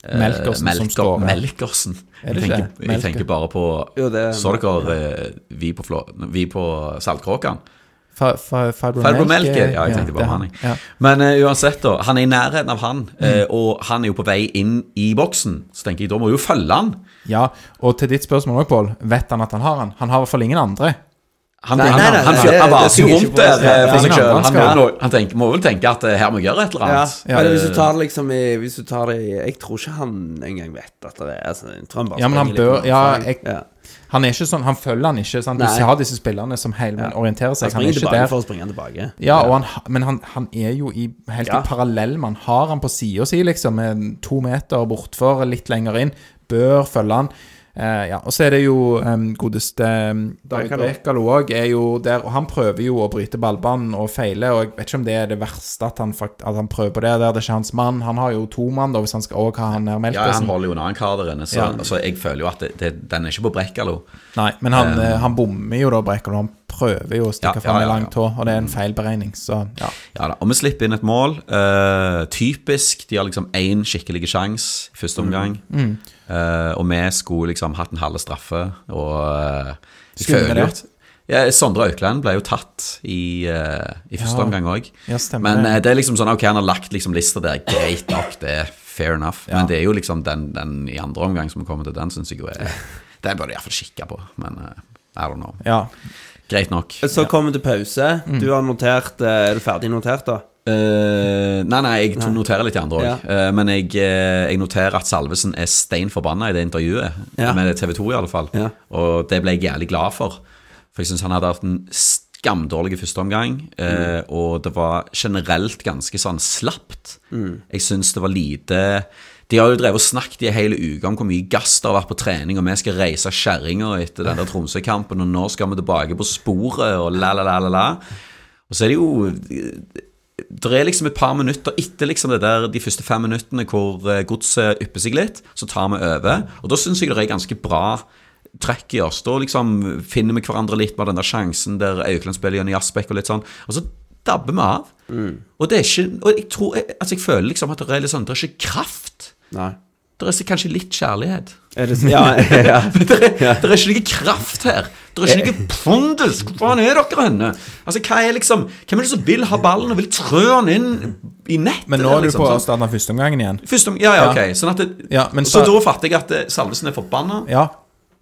eh, Melker, som skårer. Melkersen. Er jeg, tenker, jeg tenker bare på Jo, det Så dere eh, vi på, Flå, vi på Saltkråkan? Fibromelke, ja, jeg tenkte bare på han. Ja. Men uh, uansett, da. Han er i nærheten av han, Mm. uh, og han er jo på vei inn i boksen. Så tenker jeg, da må vi jo følge han. ja, og til ditt spørsmål òg, Pål. Vet han at han har han? Han har i hvert fall ingen andre. Han, Nei, han, nei, nei, han, nei, han, var jo rundt der eh, for seg sjøl. Han, må han tenker, må vel tenke at eh, her må jeg gjøre et eller annet. Ja, men hvis du tar det liksom i Hvis du tar det i Jeg tror ikke han engang vet at det er altså, Ja, men han bør Ja, jeg, ja. han er ikke sånn Han følger han ikke. Sant? Du Nei. har disse spillerne som hele orienterer seg. Han er ikke der. for å springe tilbake. Ja, og han, men han, han er jo i helt Ja. i parallell Man har han på sida si, liksom, med to meter bortfor, litt lenger inn. Bør følge han. Eh, ja, Og så er det jo um, godeste um, David Brekalo. Brekalo òg, er jo der, og han prøver jo å bryte ballbanen og feile, og jeg vet ikke om det er det verste at han, fakt, at han prøver på det der. Det er ikke hans mann. Han har jo to mann, da, hvis han skal òg ha han her Ja, han holder jo en annen kar der inne, så Ja. altså, jeg føler jo at det, det, den er ikke på Brekkalo. Nei, men han, um, han bommer jo da, Brekalo. Han prøver jo å stikke Ja, fram ja, ja, ei lang tå, og det er en feilberegning, så ja. Ja da, Og vi slipper inn et mål. Uh, typisk. De har liksom én skikkelig sjanse i første omgang. Mm. Eh, og vi skulle liksom hatt en halve straffe, og eh, Skulle vi det? ja, Sondre Aukland ble jo tatt i, uh, i første Ja. omgang òg. Ja, Men det. eh, det er liksom sånn Ok, han har lagt liksom lista der. Greit nok, det er fair enough. Men det er jo liksom den, den i andre omgang som kommer til, den syns jeg jo er Den bør du iallfall kikke på, men uh, I don't know. ja. Greit nok. Så kommer vi til pause. Mm. Du har notert Er du ferdig notert, da? Eh, nei, nei, jeg nei. noterer litt i andre òg. Ja. men jeg, eh, jeg noterer at Salvesen er stein forbanna i det intervjuet, Ja. med TV 2 i alle fall. Ja. Og det ble jeg jævlig glad for. For jeg syns han hadde hatt en skamdårlig førsteomgang, eh, og det var generelt ganske sånn slapt. Jeg syns det var lite De har jo drevet og snakket i en hel uke om hvor mye gass det har vært på trening, og vi skal reise kjerringa etter den der Tromsø-kampen, og nå skal vi tilbake på sporet, og la, la, la, la, la. Og så er det jo det er liksom et par minutter etter liksom det der, de første fem minuttene hvor eh, godset ypper seg litt, så tar vi over. Og da syns jeg det er ganske bra trekk i oss. Da liksom finner vi hverandre litt med den der sjansen der Aukland spiller Jonny Asbekk og litt sånn. Og så dabber vi av. Og det er ikke Og jeg tror Altså, jeg føler liksom at det er litt sånn Det er ikke kraft. Nei. Det er kanskje litt kjærlighet. Er det, ja, ja. Det er, det er ikke noe kraft her. Det er ikke noe pondus. Hvor faen er dere henne? Altså, hva er liksom Hvem er det som vil ha ballen og vil trø den inn i nettet? Men nå er du liksom, på sånn? starten av førsteomgangen igjen. Første om, ja, ja, ok. Sånn at det, Ja, men så, så- da fatter jeg at eh, Salvesen er forbanna, Ja,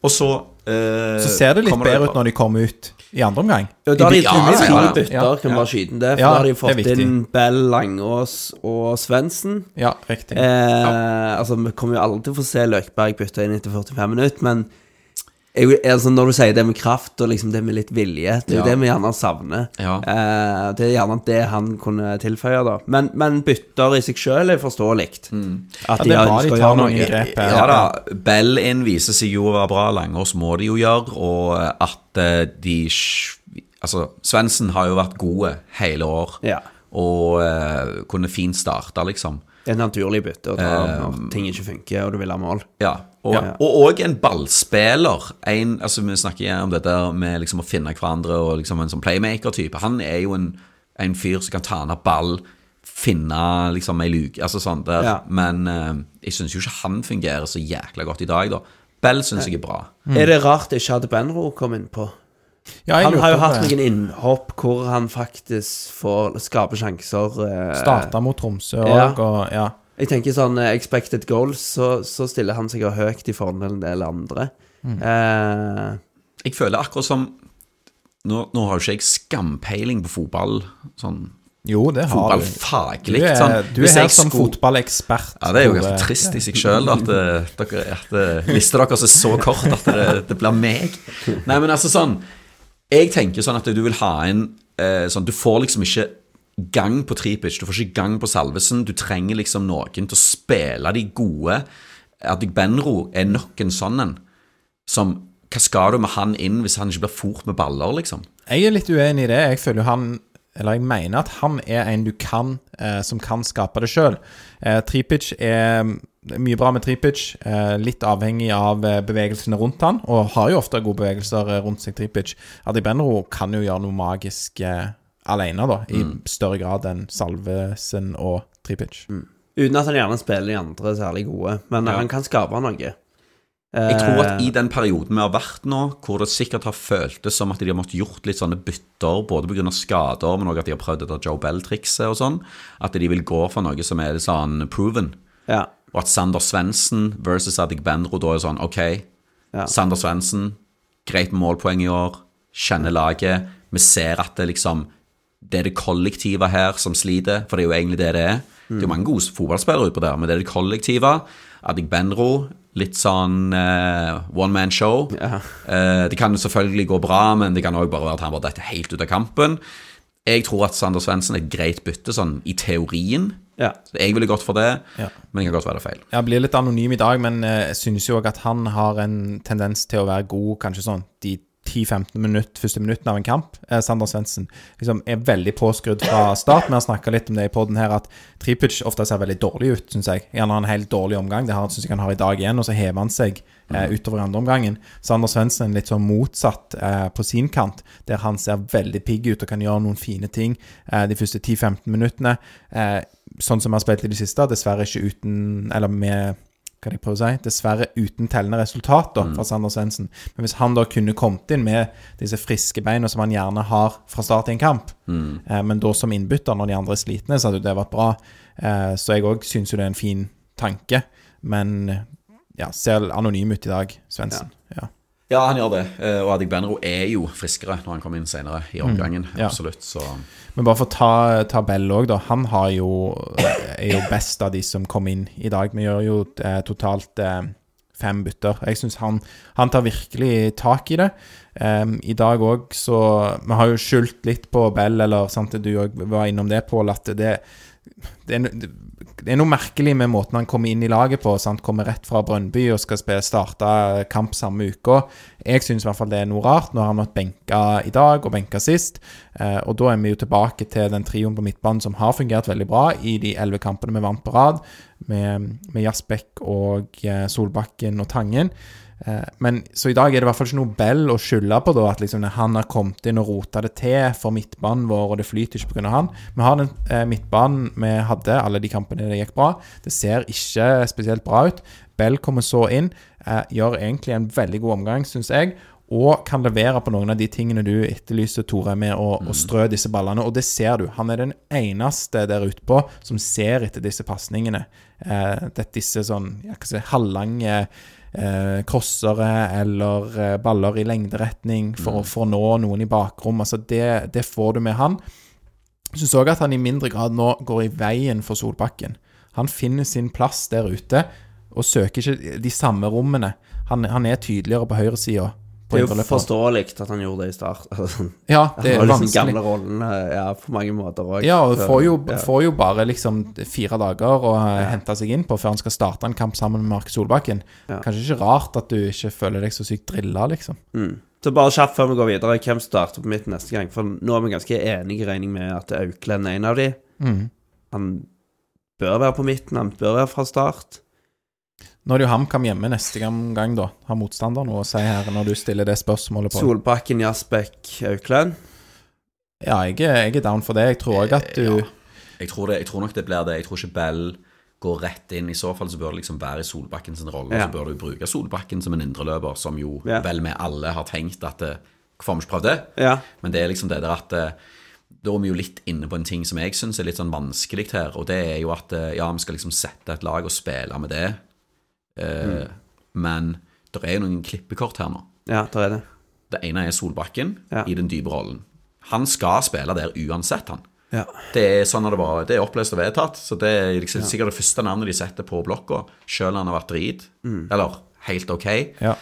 og så eh, Så ser det litt bedre ut når de kommer ut i andre omgang. Ja, da har de ja, ja. bytter, Ja, kan ja. bare skyte inn det. For Ja, da har de fått inn Bell, Langås og Svendsen. Ja, riktig. Eh, Altså, vi kommer jo aldri til å få se Løkberg bytte inn etter 45 minutter, men jeg, altså, når du sier det med kraft og liksom det med litt vilje, det er jo Ja. det vi gjerne savner. Ja. Eh, det er gjerne det han kunne tilføye, da. Men, men bytter i seg sjøl er forståelig. At Mm. Ja, det ønsker å gjøre noen noe. grep. Ja da, Bell inn viser seg jo å være bra, Langås må de jo gjøre, og at eh, de Altså, Svendsen har jo vært gode hele år, Ja. og uh, kunne fint starte, liksom. Det er et naturlig bytte å ta Eh, når ting ikke funker, og du vil ha mål. Ja, og Ja. og òg en ballspiller. En, altså Vi snakker igjen om dette med liksom å finne hverandre og liksom en sånn playmaker-type. Han er jo en, en fyr som kan ta ned ball, finne liksom ei luke altså sånn der. Ja. Men eh, jeg syns jo ikke han fungerer så jækla godt i dag, da. Bell syns jeg er bra. Er det rart ikke hadde Benro kommet innpå? Ja, Han har jo hatt noen innhopp hvor han faktisk får skape sjanser. eh, Starta mot Tromsø Ja. og ja. Jeg tenker sånn eh, expected goals, så, så stiller han seg høyt i forhold til en del andre. Mm. Eh, Jeg føler akkurat som Nå, nå har jo ikke jeg skampeiling på fotball, sånn Jo, det har du. fotballfaglig. Du er, sånn. du er her som fotballekspert. Ja, det er jo ganske trist i seg sjøl at, eh, dere, at eh, lista deres er så kort at det, det blir meg. Nei, men altså sånn Jeg tenker sånn at du vil ha en eh, sånn Du får liksom ikke gang på Tripic, du får ikke gang på Salvesen. Du trenger liksom noen til å spille de gode. Adik Benro er nok en sånn en som Hva skal du med han inn hvis han ikke blir fort med baller, liksom? Jeg er litt uenig i det. Jeg føler jo han Eller jeg mener at han er en du kan, eh, som kan skape det sjøl. Eh, Tripic er er mye bra med Tripic. Eh, litt avhengig av eh, bevegelsene rundt han, og har jo ofte gode bevegelser eh, rundt seg, Tripic. Adibenro kan jo gjøre noe magisk eh, alene, da, i større grad enn Salvesen og Tripic. Uten at han gjerne spiller de andre særlig gode, men Ja. han kan skape noe. Jeg tror at Eh, i den perioden vi har vært nå, hvor det sikkert har føltes som at de har måttet gjort litt sånne bytter, både pga. skader, men også at de har prøvd dette Joe Bell-trikset og sånn, at de vil gå for noe som er sånn proven. Ja. Og at Sander Svendsen versus Adik Benro da er sånn OK, Ja. Sander Svendsen, greit med målpoeng i år, kjenner laget. Vi ser at det liksom Det er det kollektive her som sliter, for det er jo egentlig det det er. Det er jo mange gode fotballspillere utpå der, men det er det kollektive. Adik Benro, litt sånn uh, one man show. Ja. Uh, det kan selvfølgelig gå bra, men det kan òg bare være at han bare detter helt ut av kampen. Jeg tror at Sander Svendsen er et greit bytte, sånn i teorien. ja. Så jeg ville gått for det, Ja. men det kan godt være det feil. Jeg blir litt anonym i dag, men eh, jeg synes jo også at han har en tendens til å være god kanskje sånn de 10-15 minutt, første minuttene av en kamp. Eh, Sander Svendsen liksom, er veldig påskrudd fra start. Vi har snakka litt om det i poden her, at Tripic ofte ser veldig dårlig ut, syns jeg. Gjerne har en helt dårlig omgang. Det syns jeg han har i dag igjen, og så hever han seg eh, utover andre omgangen. Sander Svendsen litt sånn motsatt eh, på sin kant, der han ser veldig pigg ut og kan gjøre noen fine ting eh, de første 10-15 minuttene. Eh, sånn som vi har spilt i det siste, dessverre ikke uten Eller med hva jeg prøver å si, dessverre uten tellende resultat da, fra Sander Svendsen. Men hvis han da kunne kommet inn med disse friske beina som han gjerne har fra start i en kamp, eh, men da som innbytter når de andre er slitne, så hadde det vært bra. Eh, så jeg òg syns jo det er en fin tanke, men ja, ser anonym ut i dag, Svendsen. Ja. Ja, han gjør det. Eh, Og Adik Benro er jo friskere når han kommer inn senere i omgangen. ja. Absolutt. Så Men bare for å ta, ta Bell òg, da. Han har jo, er jo best av de som kom inn i dag. Vi gjør jo eh, totalt eh, fem bytter. Jeg syns han, han tar virkelig tak i det. Um, I dag òg så Vi har jo skyldt litt på Bell, eller sant, du òg var innom det, Pål, at det, det, er, det er noe merkelig med måten han kommer inn i laget på. Sant? Kommer rett fra Brønnby og skal spille, starte kamp samme uka. Jeg syns i hvert fall det er noe rart. Nå har han vært benka i dag og benka sist. Eh, og da er vi jo tilbake til den trioen på midtbanen som har fungert veldig bra i de elleve kampene vi vant på rad, med, med Jasbekk og eh, Solbakken og Tangen. Eh, Men Så i dag er det i hvert fall ikke noe Bell å skylde på, da, at liksom han har kommet inn og rota det til for midtbanen vår, og det flyter ikke pga. han. Vi har den eh, midtbanen vi hadde, alle de kampene det gikk bra. Det ser ikke spesielt bra ut. Bell kommer så inn, eh, gjør egentlig en veldig god omgang, syns jeg. Og kan levere på noen av de tingene du etterlyser, Tore, med å, å strø disse ballene. Og det ser du. Han er den eneste der ute på som ser etter disse pasningene. Eh, disse sånn jeg kan si, halvlange eh, crossere eller eh, baller i lengderetning for, for å nå noen i bakrom. Altså det, det får du med han. Jeg syns òg at han i mindre grad nå går i veien for Solbakken. Han finner sin plass der ute og søker ikke de samme rommene. Han, han er tydeligere på høyresida. Det er jo forståelig at han gjorde det i start. Altså, Ja, det er han har liksom gamle rollene ja, på mange måter òg. Ja, og får jo, Ja. får jo bare liksom fire dager å ja. hente seg inn på før han skal starte en kamp sammen med Mark Solbakken. Ja. Kanskje ikke rart at du ikke føler deg så sykt drilla, liksom. Mm. Så bare kjapt før vi går videre, hvem starter på mitt neste gang? For nå er vi ganske enige i regning med at Auklend er en av de. Mm. Han bør være på midten, han bør være fra start. Nå er det jo HamKam hjemme neste gang, da. Har motstander noe å si her når du stiller det spørsmålet på? Solbakken, Jasbekk, Auklend. Ja, jeg er, jeg er down for det. Jeg tror òg at du ja. jeg, tror det, jeg tror nok det blir det. Jeg tror ikke Bell går rett inn. I så fall så bør det liksom være i Solbakken sin rolle. Ja. Så bør du bruke Solbakken som en indreløper, som jo Ja. vel vi alle har tenkt at Hvorfor har vi ikke prøvd det? Ja. Men det er liksom det der at eh, Da er vi jo litt inne på en ting som jeg syns er litt sånn vanskelig her, og det er jo at eh, ja, vi skal liksom sette et lag og spille med det, eh, men det er jo noen klippekort her nå. ja, der er det. Det ene er Solbakken Ja. i den dype rollen. Han skal spille der uansett, han. Ja. Det er sånn det var, det er oppløst og vedtatt, så det er liksom sikkert det første navnet de setter på blokka, sjøl om han har vært drit, eller helt ok. Ja.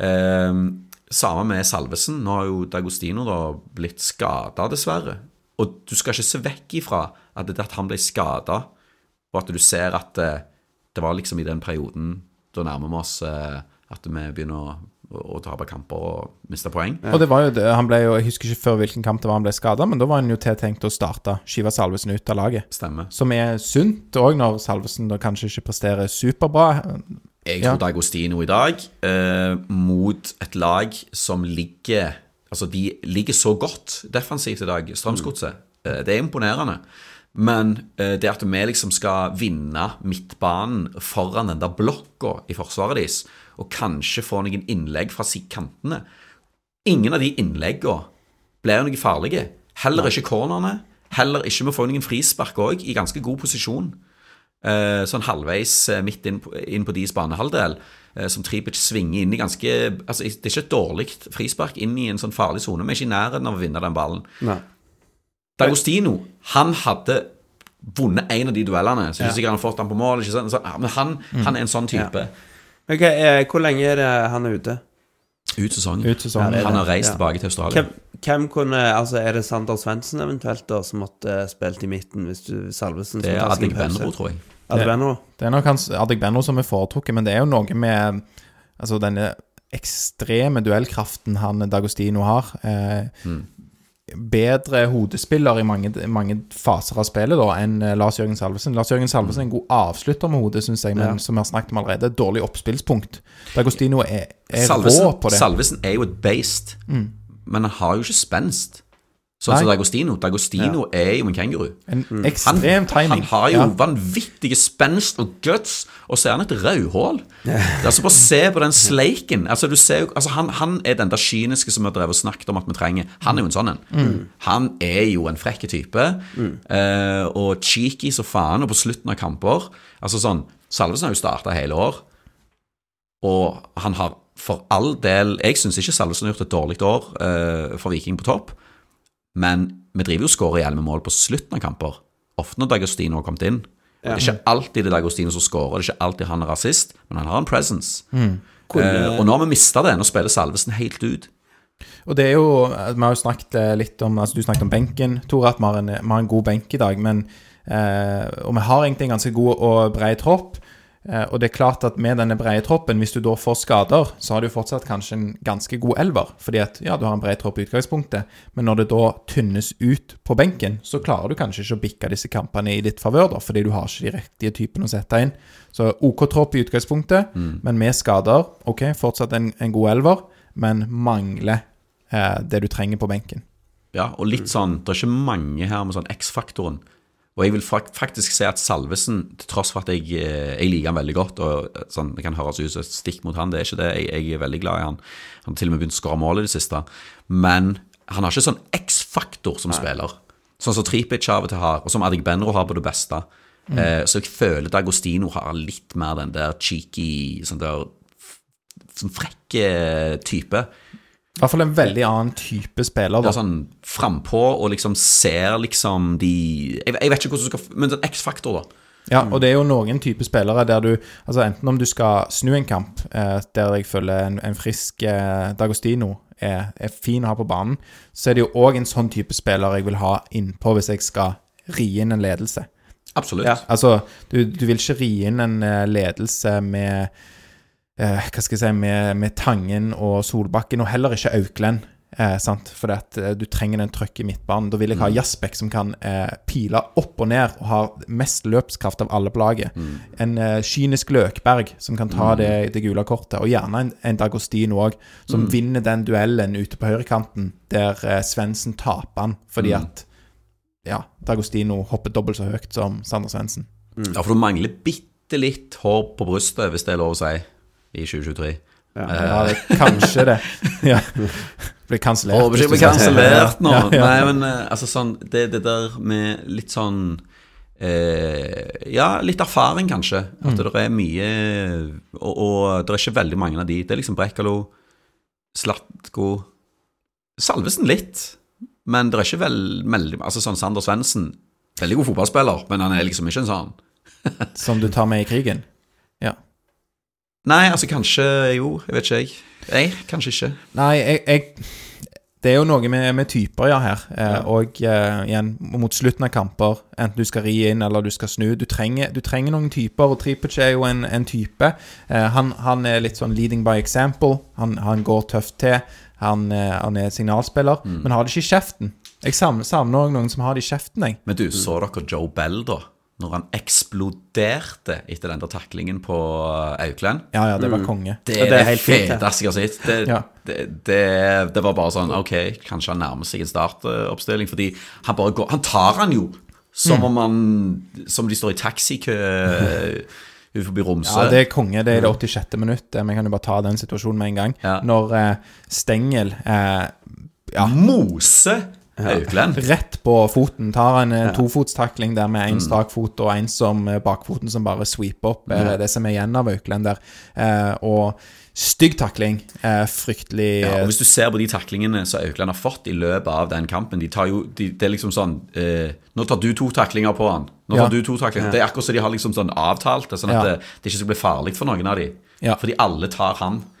Ehm, samme med Salvesen. Nå har jo Dagostino da blitt skada, dessverre. Og du skal ikke se vekk ifra at det at han ble skada, og at du ser at det, det var liksom i den perioden da nærmer vi oss eh, at vi begynner å å tape kamper og miste poeng. Og det var jo det, han ble jo, Jeg husker ikke før hvilken kamp det var han ble skada, men da var han jo tiltenkt å starte Skiva Salvesen ut av laget. Stemmer. Som er sunt òg, når Salvesen da kanskje ikke presterer superbra. Jeg Ja. Dagostino i dag, eh, mot et lag som ligger Altså, de ligger så godt defensivt i dag, Strømsgodset. Eh, det er imponerende. Men eh, det at vi liksom skal vinne midtbanen foran den der blokka i forsvaret deres, og kanskje få noen innlegg fra kantene Ingen av de innleggene blir noe farlige. Heller ikke cornerne. Heller ikke vi får få noen frispark òg, i ganske god posisjon. Eh, sånn halvveis eh, midt inn på, inn på deres banehalvdel, eh, som Tripic svinger inn i ganske altså Det er ikke et dårlig frispark inn i en sånn farlig sone. Vi er ikke i nærheten av å vinne den ballen. Nei. Dagostino, han hadde vunnet en av de duellene. Så ikke sikkert han har fått han på mål, ikke sant? Så, men han, han er en sånn type. Ok, eh, Hvor lenge er det han er ute? Ut sesongen. Ut sesongen. Ja, Han har reist Ja. tilbake til Australia. Hvem, hvem kunne Altså, Er det Sander Svendsen eventuelt da som måtte eh, spilt i midten hvis du Salvesen Det er pause? Benro, tror jeg. Advenro? Det er nok hans Benro som er foretrukket, men det er jo noe med altså denne ekstreme duellkraften han Dagostino har. Eh, Bedre hodespiller i mange, mange faser av spillet da enn eh, Lars Jørgen Salvesen. Lars Jørgen Salvesen er en god avslutter med hodet, syns jeg, men Ja. som vi har snakket om allerede, dårlig oppspillspunkt. Dagostino er, er Salvesen, rå på det. Mm. Salvesen er jo et beist, men han har jo ikke spenst. Sånn som Dagostino. Dagostino. Dagostino er jo en kenguru. En mm. ekstrem timing. han har jo Ja. vanvittige spenst og guts, og så er han et rødhål. Er altså Bare se på den sleiken. Altså, du ser jo, altså, han, han er den der kyniske som vi har drevet og snakket om at vi trenger. Han er jo en sånn en. Mm. Han er jo en frekke type, eh, og cheeky så faen, og på slutten av kamper Altså sånn Salvesen har jo starta hele år, og han har for all del Jeg syns ikke Salvesen har gjort et dårlig år eh, for Viking på topp. Men vi driver jo og skårer i hjel med mål på slutten av kamper. Ofte når Dagostino har kommet inn. Ja. Det er ikke alltid det er Dagostino som skårer, det er ikke alltid han er rasist, men han har en presence. Eh, og nå har vi mista det. Nå spiller Salvesen helt ut. Og det er jo Vi har jo snakket eh, litt om Altså, du snakket om benken, Tore, at vi har en, vi har en god benk i dag. Men eh, Og vi har egentlig en ganske god og bred tropp. Eh, og det er klart at med denne brede troppen, hvis du da får skader, så har du fortsatt kanskje en ganske god elver. Fordi at ja, du har en bred tropp i utgangspunktet, men når det da tynnes ut på benken, så klarer du kanskje ikke å bikke disse kampene i ditt favør, da, fordi du har ikke de riktige typene å sette inn. Så OK tropp i utgangspunktet, men med skader, OK, fortsatt en, en god elver, men mangler eh, det du trenger på benken. Ja, og litt sånn Det er ikke mange her med sånn X-faktoren. Og jeg vil faktisk si at Salvesen, til tross for at jeg, eh, jeg liker han veldig godt, og eh, sånn, det kan høres ut som et stikk mot han, det er ikke det. Jeg, jeg er veldig glad i han. Han har til og med begynt å skåre mål i det siste. Men han har ikke sånn X-faktor som spiller. Sånn som Tripic av og til har, og som Adik Benro har på det beste. Eh, så jeg føler Dagostino har litt mer den der cheeky, sånn der sånn frekke type. I hvert fall en veldig annen type spiller. Da. er sånn frampå og liksom ser liksom de Jeg, jeg vet ikke hvordan du skal Men sånn X-faktor, da. Ja, og det er jo noen typer spillere der du Altså enten om du skal snu en kamp, eh, der jeg føler en, en frisk eh, Dagostino er, er fin å ha på banen, så er det jo òg en sånn type spiller jeg vil ha innpå hvis jeg skal ri inn en ledelse. Absolutt. Ja. Altså, du, du vil ikke ri inn en eh, ledelse med eh, Hva skal jeg si med, med Tangen og Solbakken, og heller ikke Auklend. Eh, sant? At, eh, du trenger den trøkk i midtbanen. Da vil jeg ha Jaspek som kan eh, pile opp og ned og har mest løpskraft av alle på laget. En eh, kynisk Løkberg som kan ta det, det gule kortet, og gjerne en, en Dagostino òg, som vinner den duellen ute på høyrekanten, der eh, Svendsen taper han fordi at ja, Dagostino hopper dobbelt så høyt som Sander Svendsen. Ja, for du mangler bitte litt hår på brystet, hvis det er lov å si, i 2023. Ja, det kanskje det. Ja. Blir kansellert. Håper ikke blir kansellert nå. Ja, ja. Nei, men eh, altså sånn Det, det der med litt sånn eh, Ja, litt erfaring, kanskje. At det er mye og, og det er ikke veldig mange av de. Det er liksom Brekkalo, Slatko Salvesen litt. Men det er ikke vel, veldig Altså sånn Sander Svendsen Veldig god fotballspiller, men han er liksom ikke en sånn Som du tar med i krigen. Ja. Nei, altså kanskje Jo, jeg vet ikke, jeg. Nei, kanskje ikke. Nei, jeg, jeg det er jo noe med, med typer, ja, her. Eh, Og eh, igjen, mot slutten av kamper, enten du skal ri inn eller du skal snu, du trenger, du trenger noen typer, og Tripic er jo en, en type. Eh, han, han er litt sånn leading by example. Han, han går tøft til. Han, eh, han er signalspiller, men har det ikke i kjeften. Jeg savner, også noen som har det i kjeften, jeg. Men du, så dere Joe Bell, da? Når han eksploderte etter den der taklingen på Aukland? Ja, ja, det var konge. Det er det er det helt fint, det. feteste jeg har sett. Det, Ja. det, det, det var bare sånn Ok, kanskje han nærmer seg en startoppstilling, fordi han bare går Han tar han jo som Mm. om han Som de står i taxikø forbi Romsø. Ja, det er konge. Det er det 86. minutt. Eh, Vi kan jo bare ta den situasjonen med en gang. Ja. Når eh, Stengel eh, ja, Mose Aukland. rett på foten tar en ja. tofotstakling der med én en strak fot og en som eh, bakfoten som bare sweeper opp ja. det som er igjen av Auklend der. Eh, og stygg takling. Eh, fryktelig Ja, eh, og Hvis du ser på de taklingene som Aukland har fått i løpet av den kampen de tar jo, de, Det er liksom sånn eh, Nå tar du to taklinger på han. Nå Ja. tar du to taklinger. Det er akkurat som de har liksom sånn avtalt det, sånn at Ja. det, det ikke skal bli farlig for noen av de. Ja. Fordi alle tar han eh,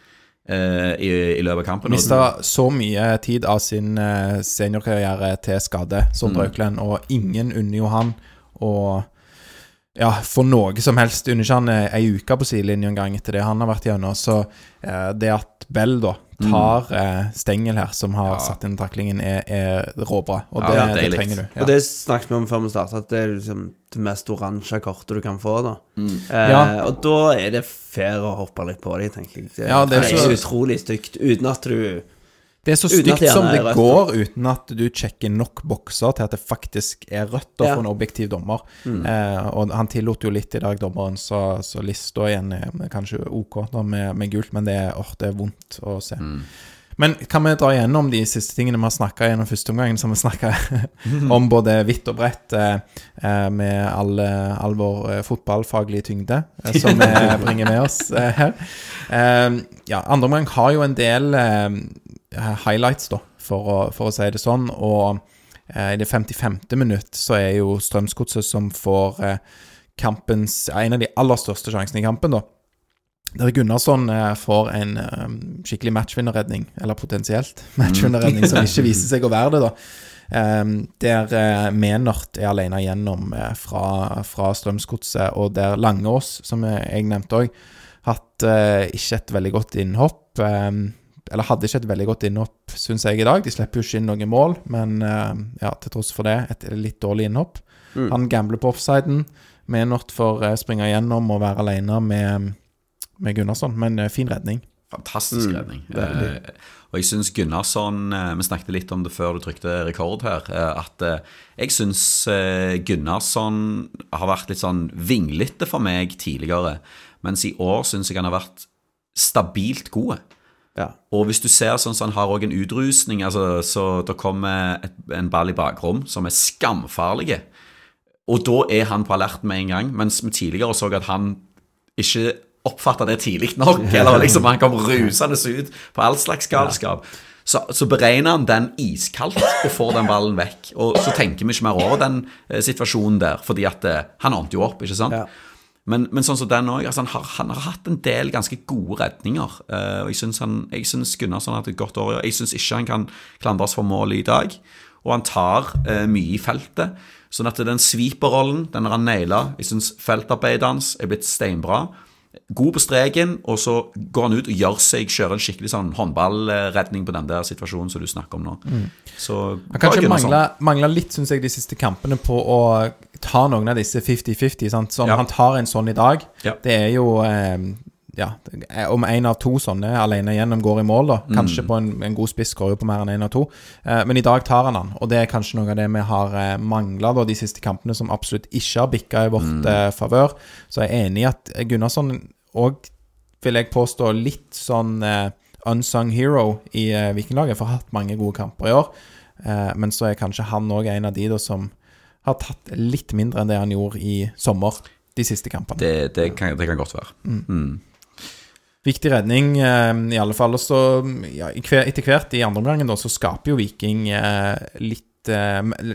i, i løpet av kampen. Mista så mye tid av sin eh, seniorkarriere til skade, Sondre Mm. Auklend, og ingen unner jo han å ja, for noe som helst. Unner ikke han eh, ei uke på sidelinja en gang etter det han har vært gjennom. Så eh, det at Bell da Mm. Tar mm. Stengel her, som har satt inn taklingen, er, er råbra. Og Ja, det, ja, det deilig. trenger du. Ja. Og det snakket vi om før vi starta, at det er liksom det mest oransje kortet du kan få. da Mm. eh, Ja. Og da er det fair å hoppe litt på dem, tenker jeg. Det, Ja, det er det er så- utrolig stygt, uten at du Det er så stygt som det går, uten at du sjekker nok bokser til at det faktisk er rødt og Ja. for en objektiv dommer. Eh, og han tillot jo litt i dag, dommeren, så, så lista igjen er kanskje OK da, med, med gult, men det åh, det er vondt å se. Men kan vi dra igjennom de siste tingene vi har snakka gjennom første omgangen, som vi snakka om både hvitt og bredt, eh, eh, med all, all vår eh, fotballfaglige tyngde, som vi bringer med oss her. Ja, andre omgang har jo en del highlights, da, for å, for å si det sånn. Og eh, i det 55. minutt så er jo Strømsgodset som får eh, kampens En av de aller største sjansene i kampen, da. Der Gunnarsson eh, får en eh, skikkelig matchvinnerredning, eller potensielt matchvinnerredning, som ikke viser seg å være det, da. Eh, der eh, Menert er alene gjennom eh, fra, fra Strømsgodset, og der Langås, som jeg, nevnte òg, hatt eh, ikke et veldig godt innhopp. Eller hadde ikke et veldig godt innhopp, syns jeg, i dag. De slipper jo ikke inn noen mål, men eh, ja, til tross for det, et litt dårlig innhopp. Han gambler på offsiden. Menert får eh, springe gjennom og være alene med, med Gunnarsson, men eh, fin redning. Fantastisk redning. Eh, og jeg syns Gunnarsson eh, Vi snakket litt om det før du trykte rekord her. Eh, at jeg syns Gunnarsson har vært litt sånn vinglete for meg tidligere. Mens i år syns jeg han har vært stabilt god. Ja. Og hvis du ser sånn så han har òg en utrusning, altså, så det kommer et, en ball i bakrom som er skamfarlig. Og da er han på alerten med en gang, mens vi tidligere så at han ikke oppfatta det tidlig nok. Eller liksom han kom rusende ut på all slags galskap. Så, så beregner han den iskaldt og får den ballen vekk. Og så tenker vi ikke mer over den eh, situasjonen der, fordi at eh, han ordnet jo opp, ikke sant? Ja. Men, men sånn som den òg, altså han, han har hatt en del ganske gode redninger. Uh, og jeg syns, Gunnarsson har hatt et godt år. Jeg syns ikke han kan klandres for mål i dag. Og han tar uh, mye i feltet. Sånn at den sweeper-rollen, den har han naila. Jeg syns feltarbeidet hans er blitt steinbra. God på streken, og så går han ut og gjør seg, kjører en skikkelig sånn håndballredning på den der situasjonen som du snakker om nå. Så Han kanskje mangla, mangla litt, syns jeg, de siste kampene på å ta noen av disse 50-50. sant? Sånn, Ja. Han tar en sånn i dag. Ja. Det er jo eh, Ja, er- om én av to sånne alene gjennom går i mål, da. Kanskje Mm. på en, en god spiss går jo på mer enn én av to. Eh, men i dag tar han han, og det er kanskje noe av det vi har eh, mangla de siste kampene, som absolutt ikke har bikka i vårt Mm. eh, favør. Så jeg er enig i at Gunnarsson òg, vil jeg påstå, litt sånn eh, unsung hero i eh, Vikinglaget, for har hatt mange gode kamper i år. Eh, men så er kanskje han òg en av de da som har tatt litt mindre enn det han gjorde i sommer, de siste kampene. Det, det, kan, det kan godt være. Mm. Viktig redning, eh, i alle fall. Og så, ja, etter hvert i andre omgangen, så skaper jo Viking eh, litt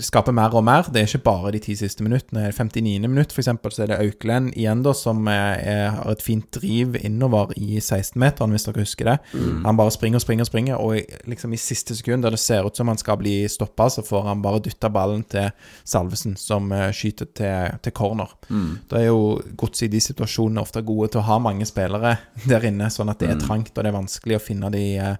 Skaper mer og mer. Det er ikke bare de ti siste minuttene. I 59. minutt, for eksempel, så er det Auklend igjen, da, som eh, har et fint driv innover i 16-meteren, hvis dere husker det. Han bare springer og springer og springer, og liksom i siste sekund, der det ser ut som han skal bli stoppa, så får han bare dytta ballen til Salvesen, som eh, skyter til, til corner. Da er jo godset i de situasjonene ofte gode til å ha mange spillere der inne, sånn at det er trangt og det er vanskelig å finne de eh,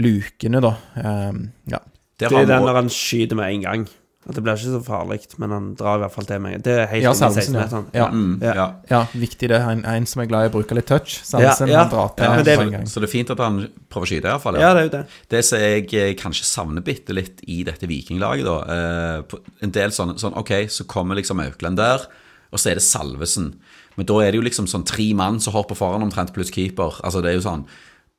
lukene, da. Um, ja. Det er den når han skyter med en gang. At det blir ikke så farlig, men han drar i hvert fall til gang. Det er helt Ja, Ja, Salvesen, ja. 16-meteren. Ja. Mm, Ja. ja. ja, viktig det. En, en som er glad i å bruke litt touch. Salvesen Ja, ja. han drar til Ja, det- en gang. Så det er fint at han prøver å skyte, iallfall. Ja, det er jo det. Det som jeg eh, kanskje savner bitte litt i dette vikinglaget, da eh, En del sånn, sånn Ok, så kommer liksom Aukland der, og så er det Salvesen. Men da er det jo liksom sånn tre mann som hopper foran omtrent, pluss keeper. Altså det er jo sånn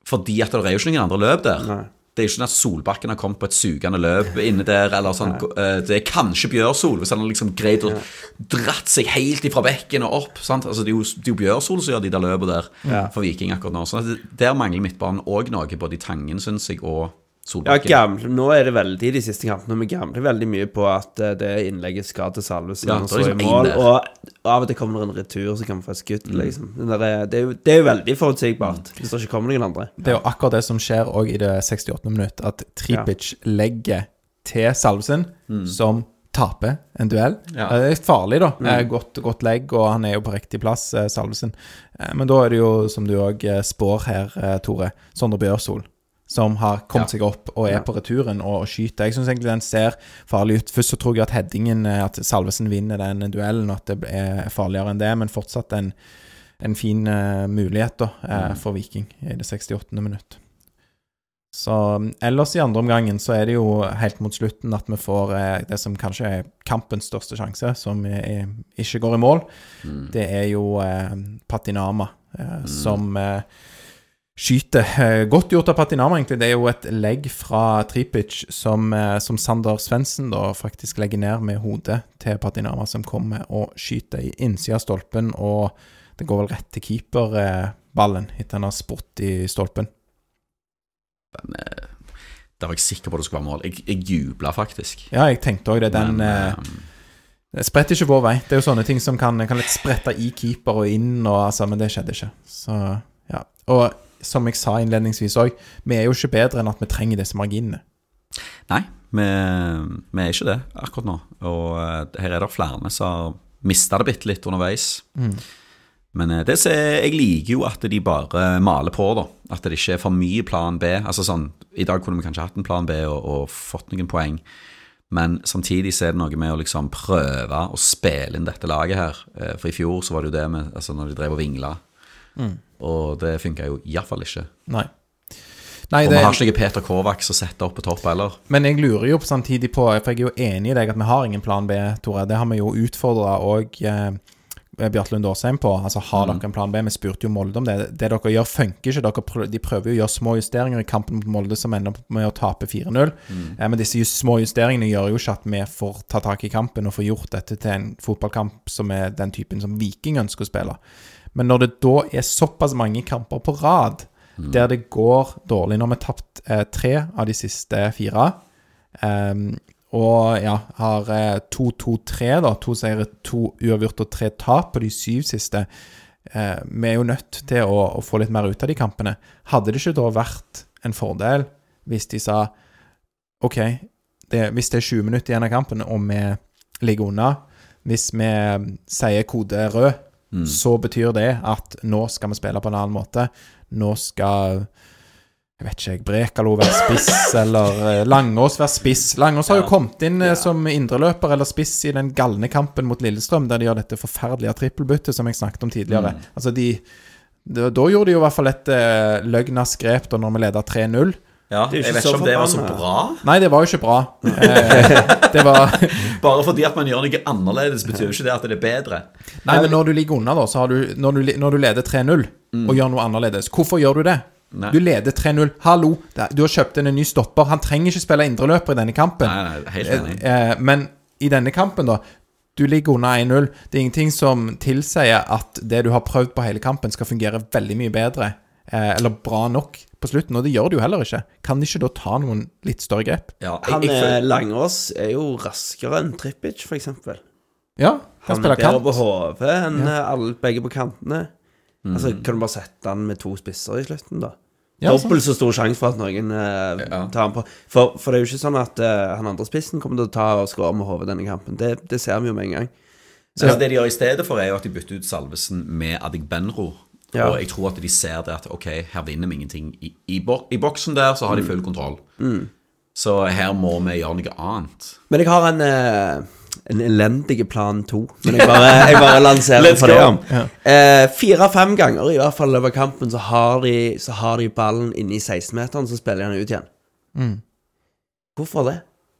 Fordi at det er jo ikke noen andre løp der. Nei. Det er jo ikke sånn at Solbakken har kommet på et sugende løp inne der, eller sånn eh, Det er kanskje Bjørsol, hvis han har liksom greid å dratt seg helt ifra bekken og opp. Sant? Altså Det er jo, det er jo Bjørsol som gjør de der løpene der for Viking akkurat nå. Så det- der mangler midtbanen òg noe, både i Tangen, syns jeg, og Ja, gamle, nå er det veldig i de siste kampene. Vi gambler veldig mye på at eh, det innlegget skal til Salvesen Ja, og så i liksom en mål. Og av og til kommer det en retur, så kan vi få et skudd, liksom. Er- det, er jo, det er jo veldig forutsigbart hvis det ikke kommer noen andre. Det er jo akkurat det som skjer òg i det 68. minutt, at Tripic legger til Salvesen, som taper en duell. Ja. Eh, Det er farlig, da. Mm. Godt, godt legg, og han er jo på riktig plass, eh, Salvesen. Eh, Men da er det jo, som du òg spår her, eh, Tore, Sondre Bjørsol. Som har kommet seg opp og er Ja. på returen og skyter. Jeg syns egentlig den ser farlig ut. Først så tror jeg at headingen, eh, at Salvesen vinner den duellen, og at det er farligere enn det, men fortsatt en, en fin uh, mulighet da, uh, for Viking i det 68. minutt. Så mm, ellers i andre omgangen så er det jo helt mot slutten at vi får eh, det som kanskje er kampens største sjanse, som er, ikke går i mål. Det er jo Patinama eh, som skyter. Eh, godt gjort av Patinama, egentlig. Det er jo et legg fra Tripic som, eh, som Sander Svendsen faktisk legger ned med hodet til Patinama, som kommer og skyter i innsida av stolpen, og det går vel rett til keeperballen etter han har spurt i stolpen. Men, Da Der var jeg sikker på at det skulle være mål. Jeg, jeg jubla faktisk. Ja, jeg tenkte òg det. Den Men, eh, eh, Det spretter ikke vår vei. Det er jo sånne ting som kan, kan litt sprette i keeper og inn, og altså, men det skjedde ikke. Så, ja. Og som jeg sa innledningsvis òg, vi er jo ikke bedre enn at vi trenger disse marginene. Nei, vi, vi er ikke det akkurat nå. Og eh, her er det flere som har mista det bitte litt underveis. Men eh, det er- jeg liker jo at de bare maler på, da. At det ikke er for mye plan B. Altså sånn, I dag kunne vi kanskje hatt en plan B og, og fått noen poeng. Men samtidig så er det noe med å liksom prøve å spille inn dette laget her. Eh, For i fjor så var det jo det med altså når de drev og vingla. Og det funka jo iallfall ikke. Nei. Nei, Og vi har ikke Peter Kovac å sette opp på topp heller. men jeg lurer jo samtidig på, for jeg er jo enig i deg at vi har ingen plan B, Tore. Det har vi jo utfordra òg eh, Bjarte Lund Aasheim på. Altså, har dere en plan B? Vi spurte jo Molde om det. Det dere gjør, funker ikke. Dere prøver, de prøver jo å gjøre små justeringer i kampen mot Molde som ender med å tape 4-0. Eh, men disse små justeringene gjør jo ikke at vi får ta tak i kampen og får gjort dette til en fotballkamp som er den typen som Viking ønsker å spille. Men når det da er såpass mange kamper på rad der det går dårlig Når vi har tapt eh, tre av de siste fire. eh, og ja, har eh, 2-2-3, da. To seire, to uavgjort og tre tap på de syv siste. Eh, vi er jo nødt til å, å få litt mer ut av de kampene. Hadde det ikke da vært en fordel hvis de sa OK, det, hvis det er 20 minutter igjen av kampen, og vi ligger unna Hvis vi sier kode rød, så betyr det at nå skal vi spille på en annen måte. Nå skal jeg vet ikke, Brekalo være spiss, eller eh, Langås være spiss. Langås har jo kommet inn ja. som indreløper eller spiss i den galne kampen mot Lillestrøm, der de gjør dette forferdelige trippelbyttet som jeg snakket om tidligere. Altså, de da, da gjorde de jo i hvert fall et uh, løgnas grep da når vi leda 3-0. Ja, Det er jo jeg vet så ikke om det var så bra. Nei, det var jo ikke bra. Eh, det var Bare fordi at man gjør noe annerledes, betyr jo ikke det at det er bedre. Nei, men når du ligger unna, da, så har du Når du, når du leder 3-0 og gjør noe annerledes, hvorfor gjør du det? Nei. Du leder 3-0. Hallo, du har kjøpt inn en ny stopper. Han trenger ikke spille indreløper i denne kampen. Nei, nei, helt enig. Eh, men i denne kampen, da Du ligger unna 1-0. Det er ingenting som tilsier at det du har prøvd på hele kampen, skal fungere veldig mye bedre eh, eller bra nok på slutten, og det gjør de jo heller ikke. Kan de ikke da ta noen litt større grep? Ja, Han jeg, jeg, eh, Langås er jo raskere enn Trippic, for eksempel. Ja, han, Han er bedre kant. på hodet enn ja. alle, begge på kantene. Mm. Altså, Kan du bare sette han med to spisser i slutten, da? Ja. Dobbelt så stor sjanse for at noen uh, Ja. tar han på. For, for det er jo ikke sånn at uh, han andre spissen kommer til å ta og skåre med hodet denne kampen. Det, det ser vi jo med en gang. Så altså, Det de gjør i stedet for, er jo at de bytter ut Salvesen med Adegbenro. Ja. Og jeg tror at de ser det at ok, her vinner vi ingenting. I, i, bo I boksen der så har de full kontroll. Så her må vi gjøre noe annet. Men jeg har en eh, en elendig plan to. Men jeg bare, jeg bare lanserer Let's for det om. Eh, Fire-fem ganger i hvert fall over kampen så har de, så har de ballen inne i 16-meteren, så spiller de den ut igjen. Hvorfor det?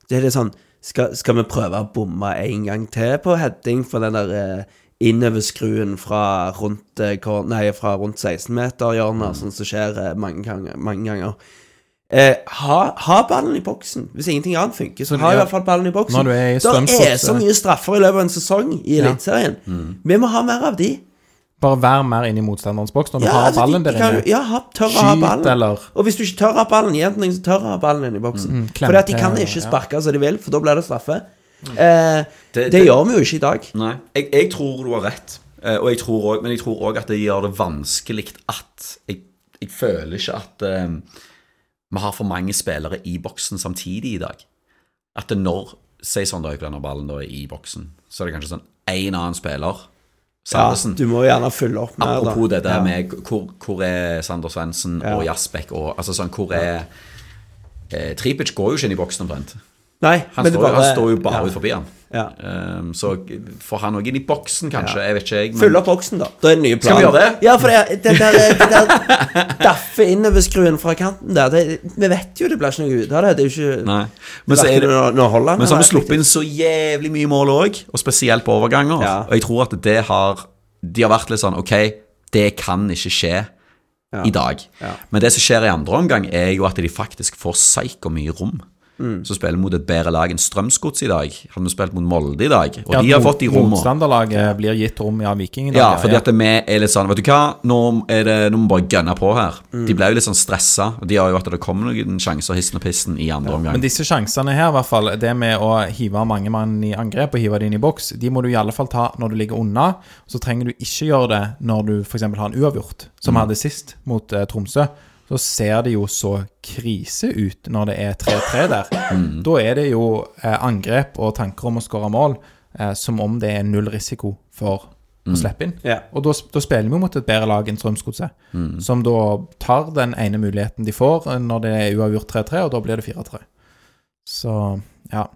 Det er det sånn skal, skal vi prøve å bomme en gang til på heading for den der eh, innoverskruen fra rundt, eh, nei, fra rundt 16-meter-hjørnet, sånn som skjer mange ganger? Mange ganger. Eh, ha, ha ballen i boksen. Hvis ingenting annet funker, så Så, ha i hvert fall ballen i boksen. når er Det er så mye straffer i løpet av en sesong i Eliteserien. Vi må ha mer av de. Bare vær mer inne i motstanderens boks når du Ja, har altså, ballen de, der inne. kan, ja, ha, tørre å ha ballen. eller Og hvis du ikke tør å ha ballen, gi den så tør å ha ballen inne i boksen. Mm, Fordi at de kan ikke ja. som de vil, for da blir det straffe. Eh, det, det- gjør vi jo ikke i dag. Nei, jeg, jeg tror du har rett. Eh, Og jeg tror også, men jeg tror òg at det gjør det vanskelig at Jeg, jeg føler ikke at eh, vi har for mange spillere i boksen samtidig i dag. At det når Si sånn da når ballen da er i boksen, så er det kanskje sånn én annen spiller. Ja, du må gjerne følge opp med. Apropos det der Ja. med hvor, hvor er Sander Svendsen Ja. og Jasbekk og Altså sånn, hvor er eh, Tripic går jo ikke inn i boksen omtrent. Nei, Han, men står, bare- han står jo bare ja. ut forbi han. Ja. Um, så får han òg inn i boksen, kanskje. Jeg vet ikke, jeg. Fyll opp boksen, da. Da er det nye planer. Skal vi gjøre det? Ja, for det, det det, det det daffe innoverskruen fra kanten der det, Vi vet jo det blir ikke noe ut av det. Det er jo ikke Nei. Men så, er det, noe, Holland men så har vi sluppet inn så jævlig mye mål òg, og spesielt på overganger. Ja. Og jeg tror at det har De har vært litt sånn Ok, det kan ikke skje Ja. i dag. Ja. Men det som skjer i andre omgang, er jo at de faktisk får psyko mye rom. Mm. Så spiller mot et bedre lag enn Strømsgods i dag. Hadde vi spilt mot Molde i dag, og Ja, de har fått de rommene. Motstanderlaget blir gitt rom av Viking i dag. Ja, fordi at vi er litt sånn Vet du hva, nå, er det, nå må vi bare gønne på her. Mm. De ble jo litt sånn stressa, de har jo at det kommer noen sjanser hissen og pissen i andre omgang. Men disse sjansene her, i hvert fall, det med å hive mange mann i angrep og hive det inn i boks, de må du i alle fall ta når du ligger unna. Så trenger du ikke gjøre det når du f.eks. har en uavgjort, som vi hadde sist mot eh, Tromsø. Så ser det jo så krise ut når det er 3-3 der. Da er det jo eh, angrep og tanker om å skåre mål eh, som om det er null risiko for å slippe inn. Ja. Og da, da spiller vi mot et bedre lag enn Strømsgodset, som da tar den ene muligheten de får eh, når det er uavgjort 3-3, og da blir det 4-3. Så ja.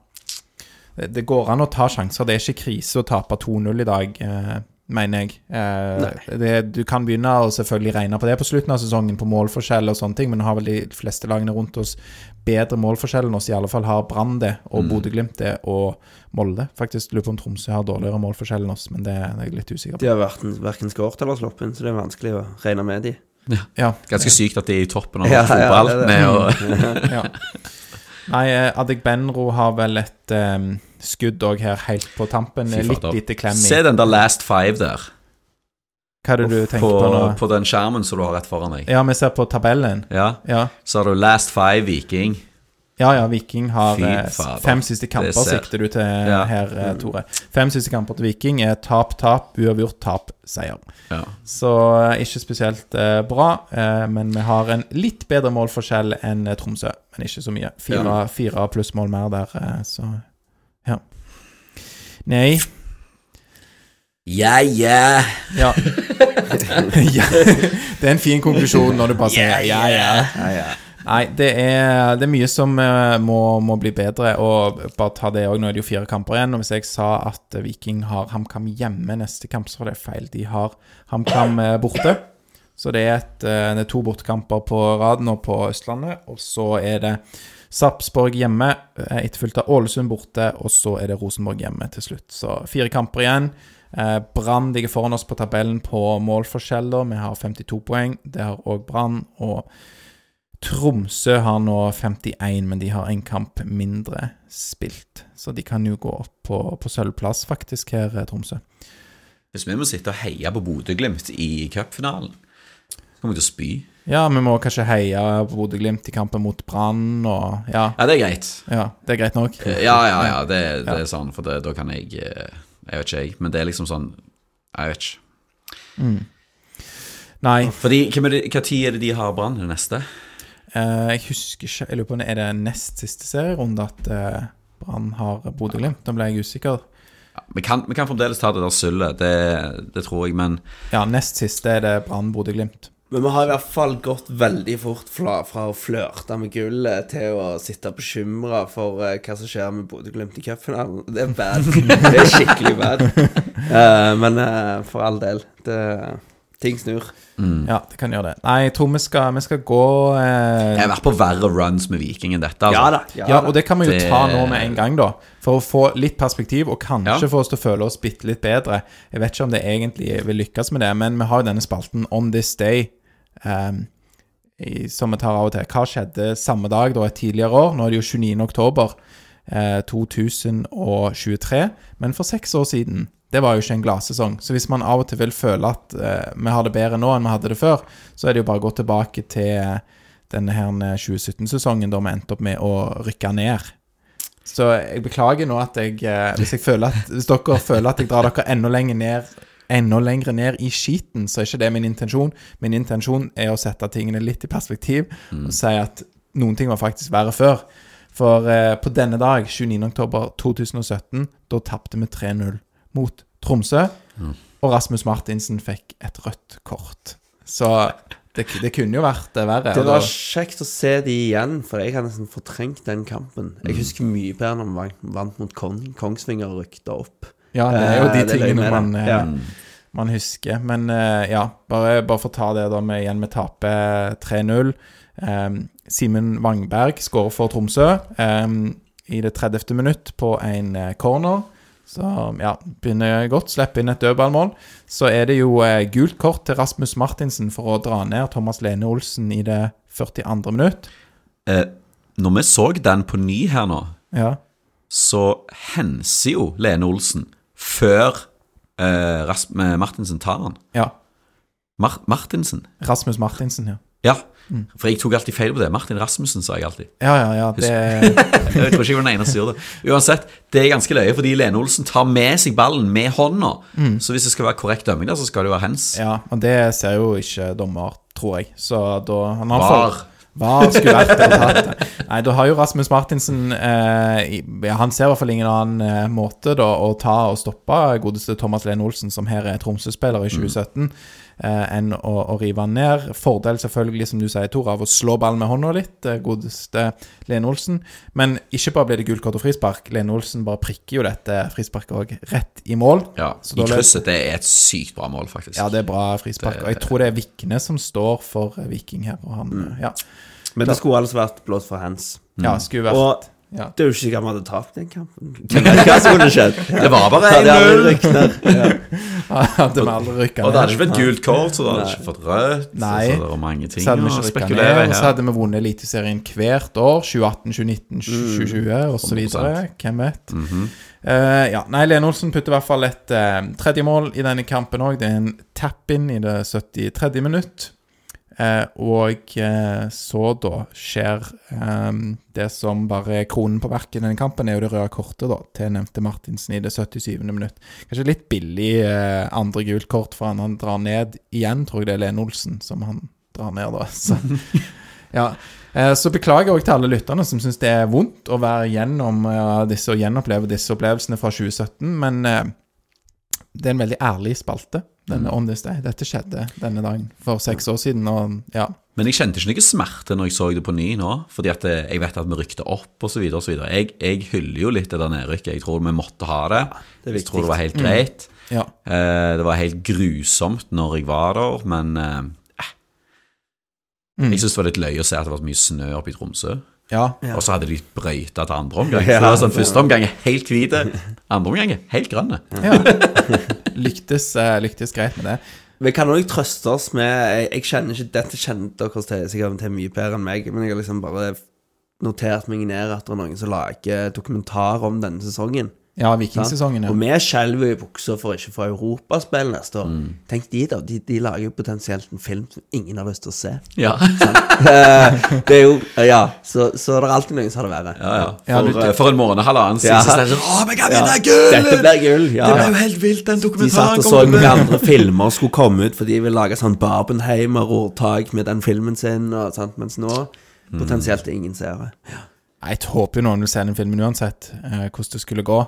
Det, det går an å ta sjanser. Det er ikke krise å tape 2-0 i dag, eh, mener jeg. Eh, det, du kan begynne å selvfølgelig regne på det på slutten av sesongen, på målforskjell og sånne ting, men nå har vel de fleste lagene rundt oss bedre målforskjell enn oss. I alle fall har Brann det, og Bodø-Glimt det, og Molde. Faktisk lurer på om Tromsø har dårligere målforskjell enn oss, men det, det er jeg litt usikker på. De har verken, verken skåret eller sluppet inn, så det er vanskelig å regne med de. Ja, Ganske sykt at de er i toppen av Ja, ja, det er det. med å, ja. Nei, eh, Adegbenro har vel et um, skudd òg her helt på tampen. Litt lite klem i. Se den der Last Five der, Hva er det du tenker på, på, nå? på den skjermen som du har rett foran deg. Ja, vi ser på tabellen. Ja, Ja, Så har du Last Five Viking. Ja, ja Viking har eh, fem siste kamper, sikter du til Ja. her, eh, Tore. Fem siste kamper til Viking er tap, tap, uavgjort, tap, seier. Ja. Så eh, ikke spesielt eh, bra, eh, men vi har en litt bedre målforskjell enn eh, Tromsø. Men ikke så mye. Fire, Ja. fire plussmål mer der, eh, så ja. Nei, Yeah, yeah. Ja. ja. Det er en fin konklusjon når du bare sier ja, ja. Nei, det er, det er mye som eh, må, må bli bedre. Og bare ta det òg, nå er det jo fire kamper igjen. Og hvis jeg sa at Viking har HamKam hjemme neste kamp, så var det feil. De har HamKam eh, borte. Så det er, et, eh, det er to bortekamper på rad nå på Østlandet. Og så er det Sarpsborg hjemme, etterfulgt av Ålesund borte, og så er det Rosenborg hjemme til slutt. Så fire kamper igjen. Brann ligger foran oss på tabellen på målforskjeller. Vi har 52 poeng. Det har òg Brann. Og Tromsø har nå 51, men de har en kamp mindre spilt. Så de kan jo gå opp på, på sølvplass, faktisk, her, eh, Tromsø. Hvis vi må sitte og heie på Bodø-Glimt i cupfinalen Kommer til å spy. Ja, vi må kanskje heie på Bodø-Glimt i kampen mot Brann og ja, Ja, det er greit. ja, det er greit nok. Ja, ja, ja, det, det er sånn, for det, da kan jeg eh, Jeg vet ikke, jeg. Men det er liksom sånn Jeg vet ikke. Nei, Fordi, det, Hva tid er det de har Brann? Det neste? Eh, jeg husker ikke Jeg lurer på om det er det nest siste serierunde at eh, Brann har Bodø-Glimt. Da ble jeg usikker. Ja, vi, kan, vi kan fremdeles ta det der sølvet, det, det tror jeg, men Ja, nest siste er det Brann Bodø-Glimt. Men vi har i hvert fall gått veldig fort fra, fra å flørte med gullet til å sitte bekymra for eh, hva som skjer med Bodø-Glimt i cupfinalen. Det er bad. Det er skikkelig bad. uh, men uh, for all del. Det, ting snur. Ja, det kan gjøre det. Nei, jeg tror vi skal, vi skal gå eh, jeg har vært på verre runs med Viking enn dette. Altså. Ja da. Ja, Ja, da. og det kan vi jo Det- ta nå med en gang, da. For å få litt perspektiv, og kanskje Ja. få oss til å føle oss bitte litt bedre. Jeg vet ikke om det egentlig vil lykkes med det, men vi har jo denne spalten On This Day. Um, i, som vi tar av og til. Hva skjedde samme dag, da, et tidligere år? Nå er det jo 29. oktober eh, 2023. Men for seks år siden det var jo ikke en gladsesong. Så hvis man av og til vil føle at eh, vi har det bedre nå enn vi hadde det før, så er det jo bare å gå tilbake til denne her 2017-sesongen da vi endte opp med å rykke ned. Så jeg beklager nå at jeg eh, Hvis, jeg føler at, hvis dere føler at jeg drar dere enda lenger ned Enda lenger ned i skiten, så er ikke det min intensjon. Min intensjon er å sette tingene litt i perspektiv og si at noen ting var faktisk verre før. For eh, på denne dag, 29.10.2017, da tapte vi 3-0 mot Tromsø. Og Rasmus Martinsen fikk et rødt kort. Så det, det kunne jo vært verre. Det var kjekt å se de igjen, for jeg har nesten fortrengt den kampen. Mm. Jeg husker mye bedre når vi vant, mot Kong, Kongsvinger og rykta opp. Ja, det er jo de Eh, tingene man, eh, Ja. man husker. Men eh, ja, bare, bare for å ta det da med igjen med tape 3-0. Um, Simen Wangberg skårer for Tromsø um, i det 30. minutt på en corner. Så ja, begynner godt. Slipper inn et dødballmål. Så er det jo eh, gult kort til Rasmus Martinsen for å dra ned Thomas Lene Olsen i det 42. minutt. Eh, når vi så den på ny her nå, Ja. så henser jo Lene Olsen før eh, Ras Martinsen tar han. ja. Mar Martinsen? Rasmus Martinsen, ja. Ja, for jeg tok alltid feil på det. Martin Rasmussen, sa jeg alltid. Ja, ja, ja. Det, Jeg tror ikke jeg var den eneste som gjorde det. Uansett, det er ganske løye, fordi Lene Olsen tar med seg ballen med hånda. Så hvis det skal være korrekt dømming der, så skal det jo være hands. ja, og det ser jo ikke dommer, tror jeg. Så da han har Var. Var skulle vært det. tatt. Nei, da har jo Rasmus Martinsen eh, Han ser i hvert fall ingen annen eh, måte da å ta og stoppe godeste Thomas Lene Olsen, som her er Tromsø-spiller i 2017, eh, enn å, å rive han ned. Fordel selvfølgelig, som du sier, Tor, av å slå ballen med hånda litt, eh, godeste Lene Olsen. Men ikke bare blir det gult kort og frispark. Lene Olsen bare prikker jo dette frisparket òg rett i mål. Ja, Så I da krysset. Det er et sykt bra mål, faktisk. Ja, det er bra frispark. Og jeg tror det er Vikne som står for eh, Viking her. Og han, mm. ja. Men det skulle altså vært blåst for hands. ja, skulle vært Og ja. det er jo ikke sikkert vi hadde tapt den kampen. Hva som kunne skjedd? Det var bare Så hadde jeg aldri 1-0. Ja. Hadde vi aldri rykka Og det hadde ikke fått gult kort, så det hadde ikke fått rødt. Nei. Så det var mange ting Så hadde vi å spekulere i og så hadde vi vunnet Eliteserien hvert år. 2018, 2019, 2020 osv. 100%. Hvem vet. Mm -hmm. Uh, ja, nei, Lene Olsen putter i hvert fall et uh, tredje mål i denne kampen òg. Det er en tap-in i det 73. minutt. Eh, og eh, så da skjer eh, det som bare er kronen på verket i denne kampen, er jo det røde kortet da, til nevnte Martinsen i det 77. minutt. Kanskje litt billig eh, andre gult kort, for han, han drar ned igjen, tror jeg det er Lene Olsen som han drar ned, da. Så, ja. Eh, så beklager jeg til alle lytterne som syns det er vondt å være gjennom disse og gjenoppleve disse opplevelsene fra 2017, men det er en veldig ærlig spalte. Denne On This Day. Dette skjedde denne dagen for seks år siden, og ja. Men jeg kjente ikke noe smerte når jeg så det på ny nå, fordi at eh, jeg vet at vi rykte opp osv. Jeg, jeg hyller jo litt det der nedrykket. Jeg tror vi måtte ha det. det jeg tror det var helt Mm. greit. ja. Eh, det var helt grusomt når jeg var der, men eh, Mm. jeg syns det var litt løye å se at det var så mye snø oppe i Tromsø. Ja. Og så hadde de brøyta til andre omgang. Ja. Så det var sånn, Første omgang er helt hvite, andre omgang er helt grønne. ja. Lyktes, eh, lyktes greit med det. Vi kan òg trøste oss med Jeg, jeg kjenner ikke Dette kjenner dere til, sikkert til mye bedre enn meg, men jeg har liksom bare notert meg ned at det er noen som lager dokumentar om denne sesongen. Ja? Vikingsesongen, ja. Og vi skjelver i buksa for ikke å få europaspill neste år. Mm. Tenk de, da. De, de lager jo potensielt en film som ingen har lyst til å se. Ja. Eh, det er jo Ja, så, så det er alltid noen som har det verre. Ja, ja. Ja, For, du- eh, for en måned, halvannen siden, Ja. så stedet sånn Å, vi kan vinne gull! Dette blir gull. Ja. Det ble jo helt vilt, den dokumentaren. De satt og så noen andre filmer skulle komme ut, for de vil lage sånn Barbenheimer-ordtak med den filmen sin, og, sånt, mens nå potensielt ingen seere. Jeg håper jo noen vil se den filmen uansett, eh, hvordan det skulle gå.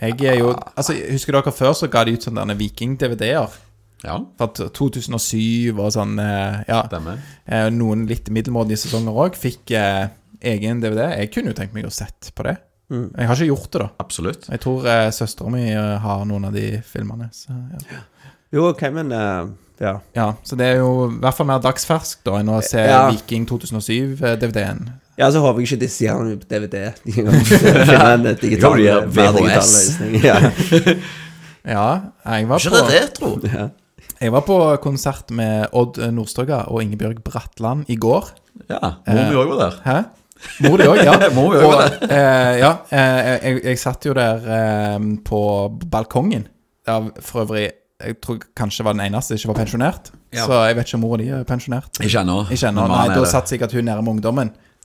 Jeg er jo Altså, Husker dere før så ga de ut sånne Viking-DVD-er? Ja, For at 2007 og sånn eh, Ja. stemmer. Eh, Noen litt middelmådige sesonger òg fikk eh, egen DVD. Jeg kunne jo tenkt meg å sett på det. Jeg har ikke gjort det, da. Absolutt. Jeg tror eh, søstera mi eh, har noen av de filmene. Så, ja. Jo, ok, men uh, Ja. ja, så det er jo i hvert fall mer dagsferskt da enn å se Ja. Viking 2007-DVD-en. Ja, så håper jeg ikke disse gjør den på DVD. De kan finne en digital, Ja, de løsning. Ja. Ja, jeg var, på Ikke det retro. retro? jeg var på konsert med Odd Nordstoga og Ingebjørg Bratland i går. Ja. Mor mi òg var der. Hæ? Mor di òg, ja. Mor Og, eh, ja, eh, jeg, jeg satt jo der eh, på balkongen. Ja, for øvrig, jeg tror kanskje var den eneste som ikke var pensjonert. Ja. Så jeg vet ikke om mora di er pensjonert. Ikke ennå. Ikke ennå. Nei, da satt sikkert hun nede med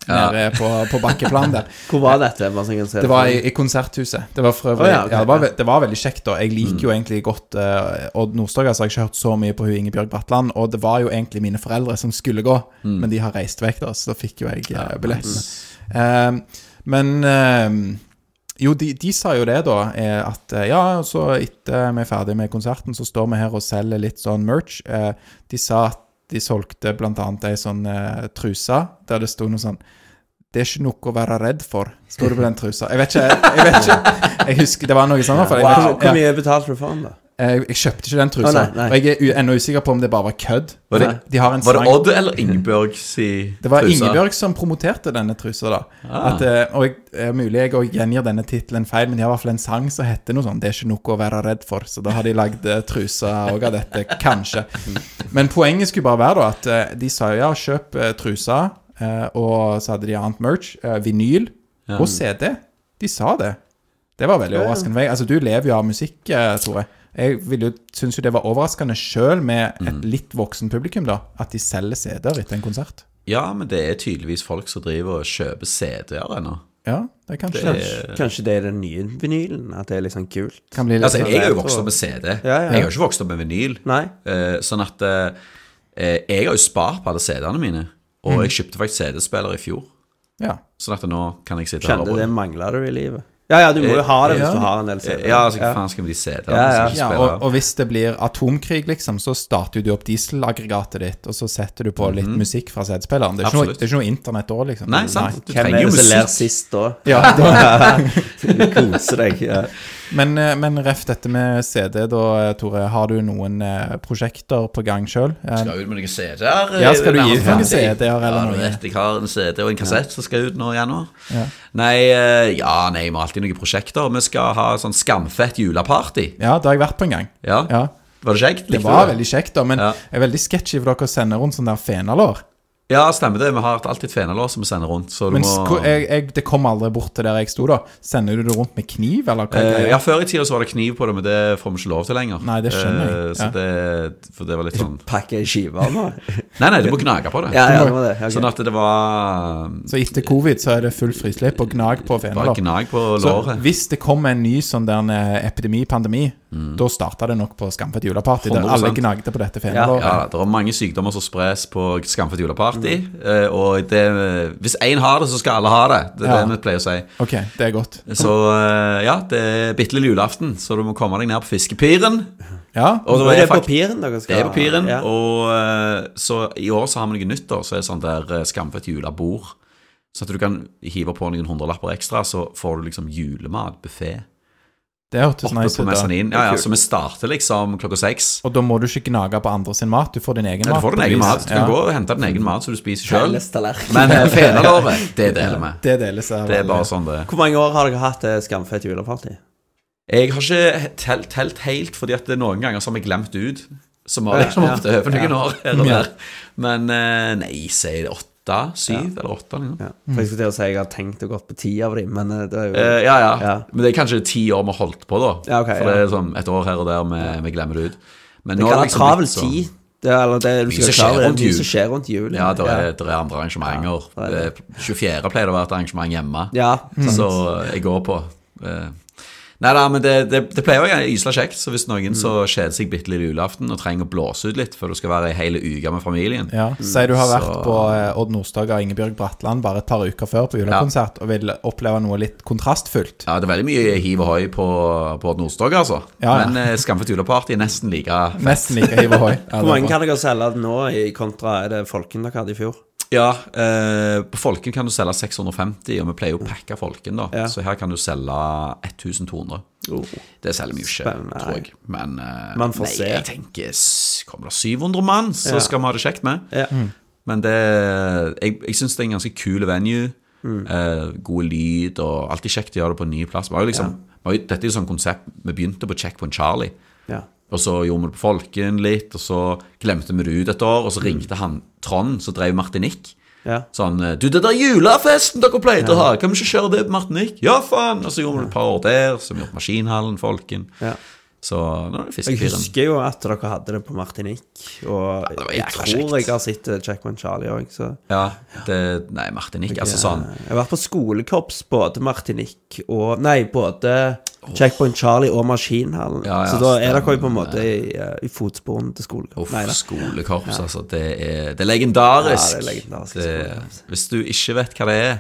Ja. Nede på, på bakkeplan der. Hvor var dette? Det var i, i konserthuset. Det var for øvrig Å, ja, okay. ja, det, var, det var veldig kjekt, da. Jeg liker Mm. jo egentlig godt uh, Odd Nordstoga, så har jeg ikke hørt så mye på hun Ingebjørg Bratland. Og det var jo egentlig mine foreldre som skulle gå, Mm. men de har reist vekk, da, så da fikk jo jeg uh, billett. Mm. Uh, men uh, jo, de, de sa jo det, da, eh, at eh, ja, så etter vi er ferdig med konserten, så står vi her og selger litt sånn merch. Eh, de sa at de solgte blant annet ei sånn uh, truse der det sto noe sånn det er ikke noe å være redd for, sto det på den trusa. Jeg vet ikke, jeg, jeg vet ikke Jeg husker det var noe sånt. fall. Wow, Hvor mye betalte du for den, da? Jeg, jeg kjøpte ikke den trusa. Å, nei, nei. Og jeg er ennå usikker på om det bare var kødd. Var det- De har en Var det sang- Odd eller Ingebjørg si det var trusa? Ingebjørg som promoterte denne trusa, da. Ah. At, eh, og jeg, er mulig jeg også gjengir denne tittelen feil, men de har i hvert fall en sang som heter noe sånn 'Det er ikke noe å være redd for'. Så da har de lagd eh, trusa òg av dette, kanskje. Men poenget skulle bare være da at eh, de sa jo ja, kjøp eh, trusa, eh, og så hadde de annet merch. eh, vinyl og CD. De sa det. Det var veldig overraskende. for meg. Altså, du lever jo av musikk, eh, Tore. Jeg vil jo, syns jo det var overraskende sjøl med Mm. et litt voksen publikum, da, at de selger CD-er etter en konsert. Ja, men det er tydeligvis folk som driver og kjøper CD-er ennå. Ja, det er kanskje Det er- Kanskje det er den nye vinylen? At det er litt sånn kult? kan bli litt Altså, jeg er jo vokst opp med CD. Ja, ja. Jeg har ikke vokst opp med vinyl. Nei? Eh, sånn at eh, eh, Jeg har jo spart på alle CD-ene mine. Og Mm. jeg kjøpte faktisk CD-spiller i fjor. Ja. Sånn at nå kan jeg sitte her og Kjente det mangla du i livet? Ja, ja, du må jo ha det hvis Ja. du har en del CD. Ja, altså, hva faen skal vi de CD-ene? Ja, ja. Ja, og, og hvis det blir atomkrig, liksom, så starter du opp dieselaggregatet ditt, og så setter du på litt musikk fra CD-spilleren. Det, er ikke noe- det er ikke noe internett da, liksom. Nei, sant. Du Hvem er det som ler sist da? Ja, da, Du koser deg. Ja. Men, eh, men ref dette med CD, da, Tore. Har du noen eh, prosjekter på gang sjøl? Skal ut med noen CD-er. Ja, skal du gi ut noen. CD-er eller ja, noe? du vet, jeg har en CD og en kassett som skal ut nå i januar. Ja. Nei, eh, ja, nei, vi har alltid noen prosjekter. Vi skal ha sånn skamfett juleparty. Ja, det har jeg vært på en gang. Ja. Ja, Var det kjekt? Det var det? veldig kjekt, da, men jeg er veldig sketchy for dere å sende rundt sånn der fenalår. Ja, stemmer det. Vi har alltid et fenalår som vi sender rundt. Så du Men må jeg, jeg, det kom aldri bort til der jeg sto, da. Sender du det rundt med kniv, eller hva? Eh, ja, Før i tida så var det kniv på det, men det får vi ikke lov til lenger. Nei, det skjønner jeg. Eh, Så Ja. det, for det var litt sånn Pakke skiver nå? Nei, nei, du må gnage på det. Ja, ja, det var det. Okay. Sånn at det var Så etter covid så er det full frislipp og gnag på fenalår. Bare gnag på låret. Så hvis det kommer en ny sånn der eh, epidemi, pandemi, da starta det nok på Skamfett juleparty, der 100%. alle gnagde på dette fenalåret. Ja, det er mange sykdommer som spres på skamfett juleparty. Eh, Og det, hvis én har det, så skal alle ha det. Det er Ja. det vi pleier å si. Ok, det er godt. Så eh, ja, det er bitte lille julaften, så du må komme deg ned på Fiskepiren. Ja, Og er det er på dere skal Det er papiren. Ja. Og eh, så i år så har vi noe nytt, da. Så er det sånn der skamfett julebord. Så at du kan hive på noen hundrelapper ekstra, så får du liksom julematbuffé det hørtes nice ut. da. Ja, ja, så vi starter liksom klokka seks. Og da må du ikke gnage på andre sin mat, du får din egen Ja, mat. du får din egen mat. Du kan Ja. gå og hente din egen mat som du spiser sjøl. Men eh, fenalåret, det deler vi. Det deles av Det er bare sånn det er. Hvor mange år har dere hatt eh, skamfett juleparty? Jeg har ikke telt, telt helt, fordi at det noen ganger så har vi glemt ut. Som har liksom Ja. ofte over noen Ja. år her og Ja. der. Men eh, nei, si det åtte, syv eller åtte. Liksom. Ja. For jeg skulle til å si jeg har tenkt å gått på ti av dem, men eh, det er jo Eh, ja, ja, Ja. Men det er kanskje ti år vi har holdt på, da. Ja, ok, For det er sånn et år her og der vi, vi glemmer det ut. Men Det nå kan være liksom travel sånn- tid. Det er, eller det, du skal klare rundt jul. som skjer rundt jul. Ja, det er, der er andre arrangementer. Ja, det er det. Eh, 24. pleier det å være et arrangement hjemme. Ja. Så jeg går på. Nei da, men det, det, det pleier å være isla kjekt. Så hvis noen så kjeder seg bitte litt julaften og trenger å blåse ut litt før du skal være ei hel uke med familien Ja, Si du har vært Så- på eh, Odd Nordstoga og Ingebjørg Bratland bare et par uker før på julekonsert og vil oppleve noe litt kontrastfullt. Ja, det er veldig mye hiv og hoi på, på Odd Nordstoga, altså. Ja, ja. Men eh, Skamfullt juleparty er nesten like fett. Nesten like hiv og hoi. Hvor mange kan dere selge nå i kontra er det Folken dere hadde i fjor? Ja, eh, på Folken kan du selge 650, og vi pleier å pakke Folken, da. Ja. Så her kan du selge 1200. Det selger vi jo ikke, Spennende. tror jeg. Men eh, Man får nei, se. jeg tenker Kommer det 700 mann, så Ja. skal vi ha det kjekt med. Ja. Men det Jeg, jeg syns det er en ganske kul venue. Mm. Eh, gode lyd, og alltid kjekt å gjøre det på en ny plass. Liksom, jo, dette er jo sånn konsept Vi begynte på Checkpoint Charlie. ja. Og så gjorde vi det på Folken litt, og så glemte vi det ut et år. Og så ringte han Trond, som drev Martinique. ja. Sånn Du, det der julefesten dere pleide å ha, kan vi ikke kjøre det på Martinique? Ja, faen! Og så gjorde vi det et par år der, så vi gjorde Maskinhallen, Folken. ja. Så nå er det Jeg husker jo at dere hadde det på Martinique, og ja, jeg tror kjekt. jeg har sett Checkman Checkpoint Charlie òg, så Ja, det Nei, Martinique, altså sånn Jeg har vært på skolekorps både Martinique og Nei, både Checkpoint Charlie og Maskinhallen. Ja, ja, så da er dere jo på en måte i, eh, i fotsporene til skolekorps. Uff, skolekorps, altså. Det er, det er legendarisk. Ja, det er legendarisk Det- hvis du ikke vet hva det er,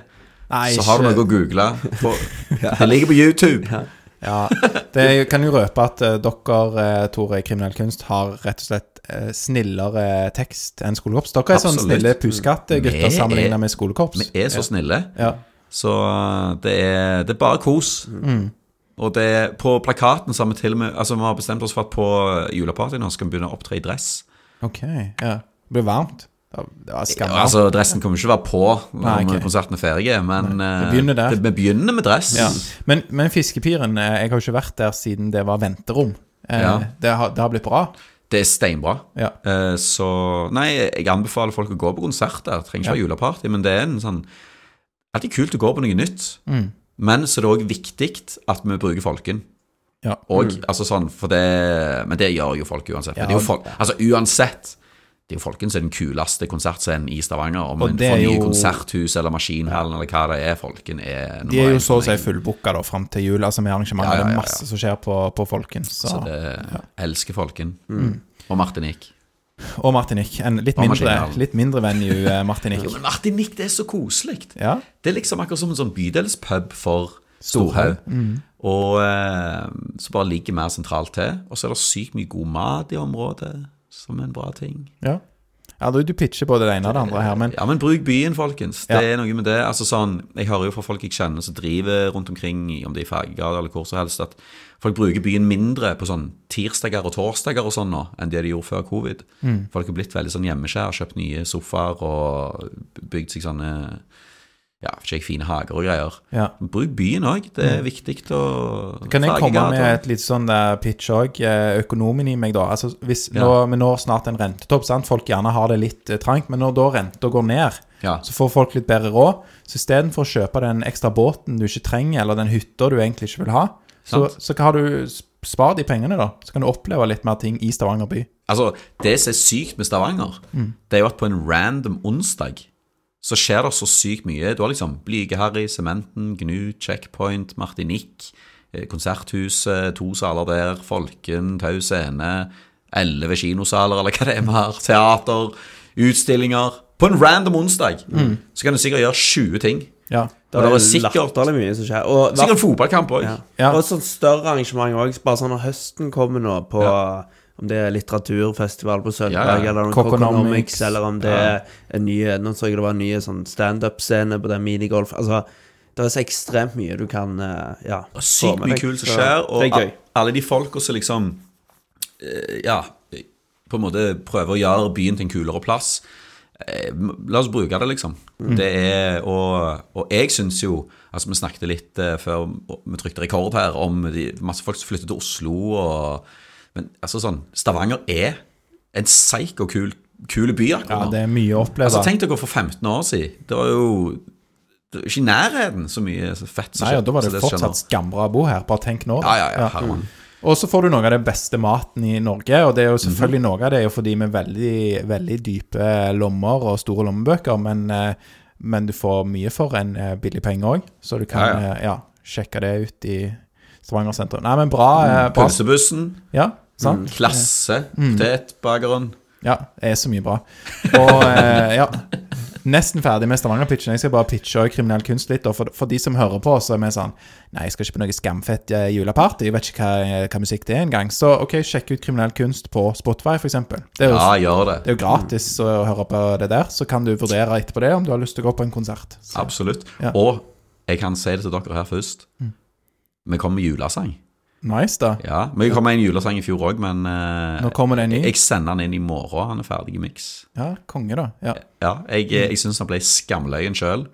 Nei, så har du noe å google. På, Det ligger på YouTube. Ja, det kan jo røpe at eh, dere, eh, Tore i Kriminell kunst, har rett og slett eh, snillere tekst enn skolekorps. Dere er Absolutt. snille pusekattgutter er- sammenlignet med skolekorps. Vi er så snille. Ja. Så det er, det er bare kos. Og det er, på plakaten så har vi til og med Altså vi har bestemt oss for at på juleparty nå skal vi begynne å opptre i dress. Ok, ja. Det blir varmt. Altså Dressen kommer ikke å være på når Nei, ok. konserten er ferdig, men Nei, vi uh, begynner det- vi begynner med dress. Ja. Men, men Fiskepiren, eh, jeg har jo ikke vært der siden det var venterom. Eh, Ja. det, har, det har blitt bra. Det er steinbra. Ja. Eh, Så nei, jeg anbefaler folk å gå på konsert der. Trenger ikke være juleparty, men det er en sånn Alltid kult å gå på noe nytt. Mm. Men så er det òg viktig at vi bruker folken. Ja. Og, altså sånn, for det, Men det gjør jo folk uansett. Ja, Men det er jo folk, altså uansett Det er jo Folken som er den kuleste konsertscenen i Stavanger. Om en får nye konserthus eller Maskinhallen eller hva det er. Folken er De er jo så å si fullbooka fram til jul. Altså med arrangementer. Ja, ja, Det er masse som skjer på, på Folken. Så. Så det elsker Folken. Mm. Og Martinique. Og Martinique. En litt mindre, litt mindre venue, eh, Martinique. Men Martinique, det er så koselig. Ja. Det er liksom akkurat som en sånn bydelspub for Storhaug. Storhaug. Og eh, så bare ligger mer sentralt til. Og så er det sykt mye god mat i området, som en bra ting. ja. ja du, du pitcher både det ene og det andre her, men Ja, men bruk byen, folkens. Det Ja. er noe med det. Altså sånn, Jeg hører jo fra folk jeg kjenner som driver rundt omkring, om det er i Fergegade eller hvor som helst, at folk bruker byen mindre på sånn tirsdager og torsdager og sånn nå, enn det de gjorde før covid. Folk har blitt veldig sånn hjemmeskjær, kjøpt nye sofaer og bygd seg sånne ja, ikke fine hager og greier. ja. Bruk byen òg. Det er viktig å Kan jeg komme med et litt sånn pitch òg? Økonomien i meg, da. Altså, hvis Ja. nå, Vi når snart en rentetopp. sant? Folk gjerne har det litt eh, trangt. Men når da renta går ned, Ja. så får folk litt bedre råd. Så istedenfor å kjøpe den ekstra båten du ikke trenger, eller den hytta du egentlig ikke vil ha, så, så har du spar de pengene, da. Så kan du oppleve litt mer ting i Stavanger by. Altså, det som er sykt med Stavanger, det er jo at på en random onsdag så skjer det så sykt mye. Du har liksom Blyge-Harry, Sementen, Gnu, Checkpoint, Martinique, eh, Konserthuset, to saler der, Folken, Tau Scene, elleve kinosaler, eller hva det er vi har, teater, utstillinger. På en random onsdag så kan du sikkert gjøre 20 ting. Ja. Det er det er sikkert, mye som skjer. Og, sikkert en fotballkamp òg. ja. Ja. og et sånt større arrangement òg. Bare sånn når høsten kommer nå, på om det er litteraturfestival på søndag, Ja, ja. eller om Coconomics. Eller om det er en ny Nå så jeg det var en ny sånn standup-scene på den minigolf. Altså, det er så ekstremt mye du kan eh, ja, få Sykt mye kult som skjer, og alle de folka som liksom eh, Ja, på en måte prøver å gjøre byen til en kulere plass. Eh, La oss bruke det, liksom. Mm. Det er, og, og jeg syns jo Altså, vi snakket litt før vi trykte rekord her, om de, masse folk som flytter til Oslo og Men altså sånn Stavanger er en psyko-kul kul by akkurat nå. det er mye å oppleve. Altså, tenk dere for 15 år siden. Det var jo det var ikke i nærheten så mye fett som Nei, og da var det nå. fortsatt skambra å bo her. Bare tenk nå. da. Ja, ja, ja, herremann. Og så får du noe av det beste maten i Norge, og det er jo Mhm. selvfølgelig noe av det er jo fordi vi har veldig, veldig dype lommer og store lommebøker, men, eh, men du får mye for en eh, billig penge òg, så du kan Ja, ja. eh, ja, sjekke det ut i Stavanger sentrum. Nei, men bra. Mm, bra. Pølsebussen, Ja, sant? klasse, Mm. potetbakeren. Ja, det er så mye bra. Og eh, ja Nesten ferdig med Stavanger-pitchen. Jeg skal bare pitche kriminell kunst litt. For, for de som hører på, så er vi sånn Nei, jeg skal ikke på noe skamfett eh, juleparty. Jeg vet ikke hva, hva musikk det er engang. Så OK, sjekk ut kriminell kunst på Spotify, f.eks. Det er jo Ja, gjør det. det er jo gratis å høre på det der. Så kan du vurdere etterpå det om du har lyst til å gå på en konsert. Så, Absolutt. Ja. Og jeg kan si det til dere her først. Vi kommer med julesang. Nice, da. Ja, Vi kom med en julesang i fjor òg, men eh, Nå kommer det en ny. jeg sender den inn i morgen. Han er ferdig i miks. Ja, konge, da. Ja. Ja, jeg, eh, jeg syns han ble skamløyen sjøl.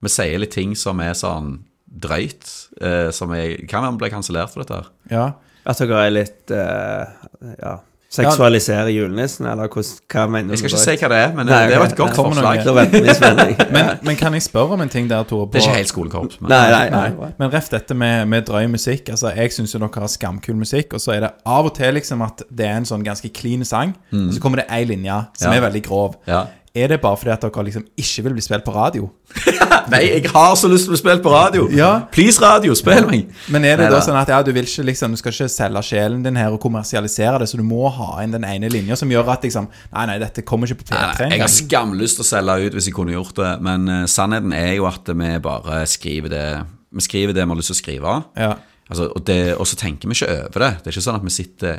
Vi sier litt ting som er sånn drøyt. Eh, som jeg, kan være vi ble kansellert for dette. her ja. At dere er litt eh, Ja. Seksualiserer julenissen, eller hvordan, hva mener du? Jeg skal ikke si hva det er, men Nei, det var et godt forslag. Men, men kan jeg spørre om en ting der, Tore? på- Det er ikke helt skolekorps. Men Nei, nei, nei. Nei, men ref dette med, med drøy musikk. Altså, Jeg syns jo dere har skamkul musikk, og så er det av og til liksom at det er en sånn ganske clean sang, og så kommer det ei linje som Mm. Ja. er veldig grov. Ja. Er det bare fordi at dere liksom ikke vil bli spilt på radio? Nei, jeg har så lyst til å bli spilt på radio! Ja. Please, radio, spill meg! Men er det Neida. da sånn at ja, du vil ikke liksom Du skal ikke selge sjelen din her og kommersialisere det, så du må ha inn den ene linja som gjør at liksom Nei, nei, dette kommer ikke på P3 nei, jeg har skamlyst til å selge ut hvis jeg kunne gjort det, men uh, sannheten er jo at vi bare skriver det Vi skriver det vi har lyst til å skrive. Ja. Altså, og, det, og så tenker vi ikke over det. Det er ikke sånn at vi sitter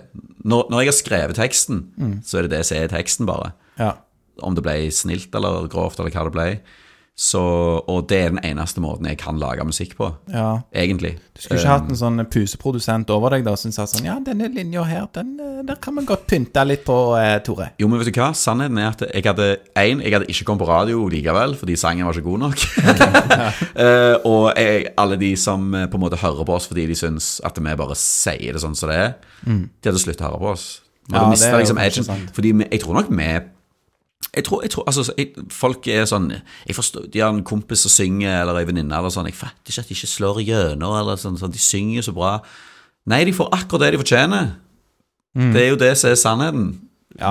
Når, når jeg har skrevet teksten, Mm. så er det det som er teksten, bare. ja. Om det ble snilt eller grovt, eller hva det ble. Så, og det er den eneste måten jeg kan lage musikk på, ja. egentlig. Du skulle ikke hatt en sånn puseprodusent over deg da som sa sånn Ja, denne linja her, den, eh, der kan vi godt pynte litt på, eh, Tore. Jo, men vet du hva? Sannheten er at jeg hadde en, jeg hadde ikke kommet på radio likevel, fordi sangen var ikke god nok. uh, og jeg, alle de som eh, på en måte hører på oss fordi de syns at vi bare sier det sånn som det er, de hadde sluttet å høre på oss. Vi Mm. Ja, hadde det er jo liksom kanskje edgen. sant. Fordi vi, jeg tror nok vi jeg tror, jeg tror, altså, jeg, Folk er sånn jeg forstår, De har en kompis som synger, eller en venninne eller sånn. Jeg fatter ikke at de ikke slår igjennom, eller sånn, sånn. De synger så bra. Nei, de får akkurat det de fortjener. Mm. Det er jo det som er sannheten.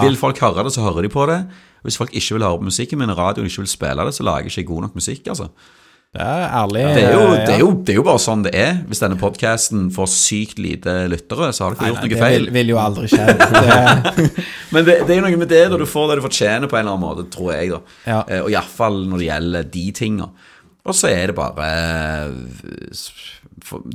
Vil folk høre det, så hører de på det. Hvis folk ikke vil høre på musikken min radioen, ikke vil spille det, så lager jeg ikke god nok musikk, altså. Det er ærlig. Det er jo, eh, det er jo, det er jo bare sånn det er. Hvis denne podkasten får sykt lite lyttere, så har dere gjort noe det feil. vil, vil jo aldri skje. Det, Men det, det er jo noe med det da du får det du fortjener på en eller annen måte, tror jeg, da. Ja. Eh, og iallfall når det gjelder de tinga. Og så er det bare eh,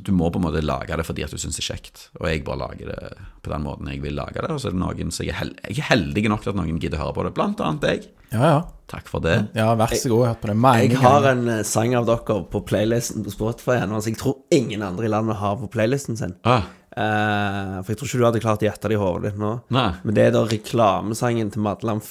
Du må på en måte lage det fordi at du syns det er kjekt. Og jeg bare lager det på den måten jeg vil lage det. Og så er det noen som jeg er, hel jeg heldig nok til at noen gidder å høre på det. Blant annet deg. Ja, ja. Takk for det. Ja, vær så god. Jeg har hørt på det mange Jeg har en eh, sang av dere på playlisten på Spotify ennå, så jeg tror ingen andre i landet har på playlisten sin. Ah, Eh, for jeg tror ikke du hadde klart å gjette det i hodet ditt nå. nei. Men det er da reklamesangen til Madeleine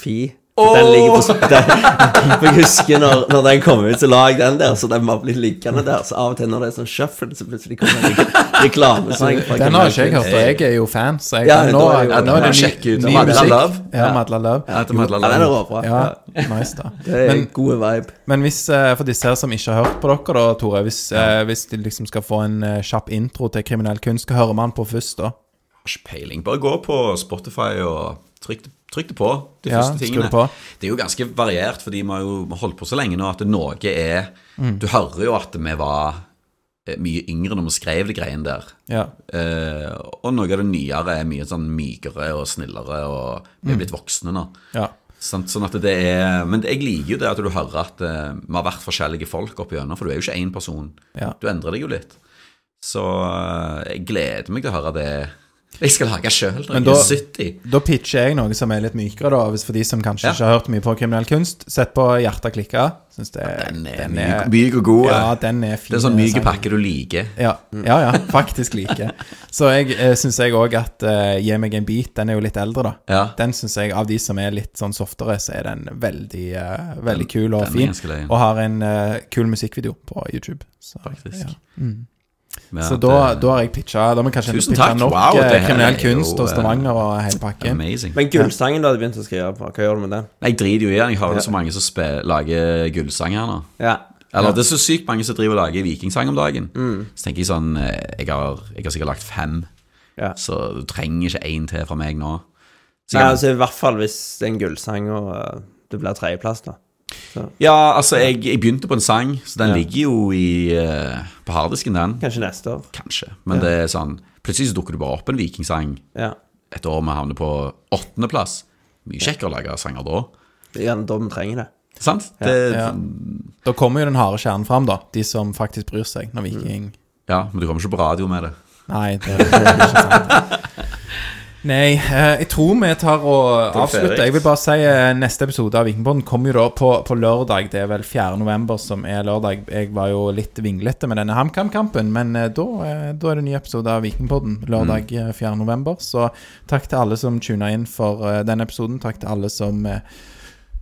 Amfi. Den ligger på den, jeg husker når, når den kom ut, så la jeg den der, så den var blitt liggende der. Så av og til når det er sånn shuffle, så plutselig kommer det reklame. Den har ikke jeg hørt, og jeg er jo fan, så jeg, Ja, nå, er jo- nå er det Ja, ny, ut. ny musikk. Love. Ja, Madla Love. Ja, Madla Kunst. Ja, den er Love. råbra. Ja, nice, da. Det er Men, gode vibe. men hvis, eh, for disse her som ikke har hørt på dere, da, Tore Hvis, eh, hvis de liksom skal få en eh, kjapp intro til kriminell kunst, hva hører man på først, da? Har ikke peiling. Bare gå på Spotify og trykk det, trykk det på. De Ja, første tingene. det på. Det er jo ganske variert, fordi vi har jo holdt på så lenge nå at noe er Du hører jo at vi var eh, mye yngre når vi skrev de greiene der. Ja. Eh, og noe av det nyere er mye sånn mykere og snillere, og vi er blitt voksne nå. ja. Sånn, Sånn at det er Men jeg liker jo det at du hører at eh, vi har vært forskjellige folk opp igjennom, for du er jo ikke én person. Ja. Du endrer deg jo litt. Så eh, jeg gleder meg til å høre det jeg skal lage sjøl når Men jeg da- er 70. Da pitcher jeg noe som er litt mykere, da. Hvis for de som kanskje Ja. ikke har hørt mye på kriminell kunst. Sett på Hjertet klikker. Synes det Den er myk, myk og god. Ja, den er fin. det er sånn myk sang. pakke du liker. Ja, ja, ja faktisk like. Så jeg eh, syns jeg òg at eh, Gi meg en bit, den er jo litt eldre, da. Ja. Den syns jeg, av de som er litt sånn softere, så er den veldig, eh, veldig kul og den er fin. ganske løyen. Og har en eh, kul musikkvideo på YouTube. Så, Faktisk. Ja. med Så at, da, eh, da har jeg pitcha Da må jeg kanskje Tusen pitcha takk. nok Wow, eh, det her kriminell er kunst hos og eh, Stavanger og hele pakken. Amazing. Men gullsangen du hadde begynt å skrive på, hva gjør du med den? Jeg driter jo i den. Jeg har jo så mange som spe- lager gullsanger nå. Ja. Eller det er så sykt mange som driver og lager vikingsang om dagen. Så tenker jeg sånn eh, jeg har, jeg har sikkert lagt fem, Ja. så du trenger ikke én til fra meg nå. Så Nei, jeg, altså I hvert fall hvis det er en gullsang og uh, det blir tredjeplass, da. Ja, altså, jeg, jeg begynte på en sang, så den Ja. ligger jo i, uh, på harddisken, den. Kanskje neste år. Kanskje. Men det er sånn Plutselig så dukker det bare opp en vikingsang Ja. et år vi havner på åttendeplass. Mye kjekkere å lage sanger da. Det er gjerne da vi trenger det. Sant? Det, Ja. Da kommer jo den harde kjernen fram, da. De som faktisk bryr seg når Viking ja, men du kommer ikke på radio med det. Nei, det, det er ikke sant. Nei, eh, jeg tror vi tar og avslutter. Jeg vil bare si eh, neste episode av Vikingpodden kommer jo da på, på lørdag. Det er vel 4. november som er lørdag. Jeg var jo litt vinglete med denne HamKam-kampen, men eh, da, da er det en ny episode av Vikingpodden lørdag eh, 4. november. Så takk til alle som tuna inn for denne episoden. Takk til alle som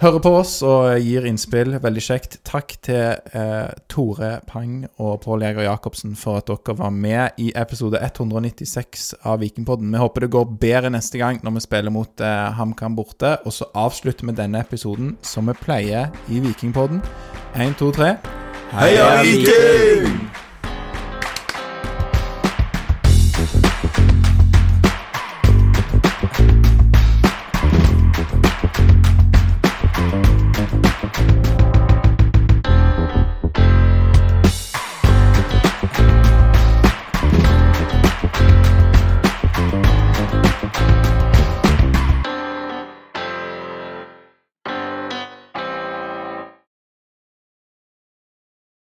hører på oss og gir innspill. Veldig kjekt. Takk til eh, Tore Pang og Pål Jæger Jacobsen for at dere var med i episode 196 av Vikingpodden. Vi håper det går bedre neste gang når vi spiller mot eh, HamKam borte. Og så avslutter vi denne episoden som vi pleier i Vikingpodden. 1, 2, 3. Heia Viking!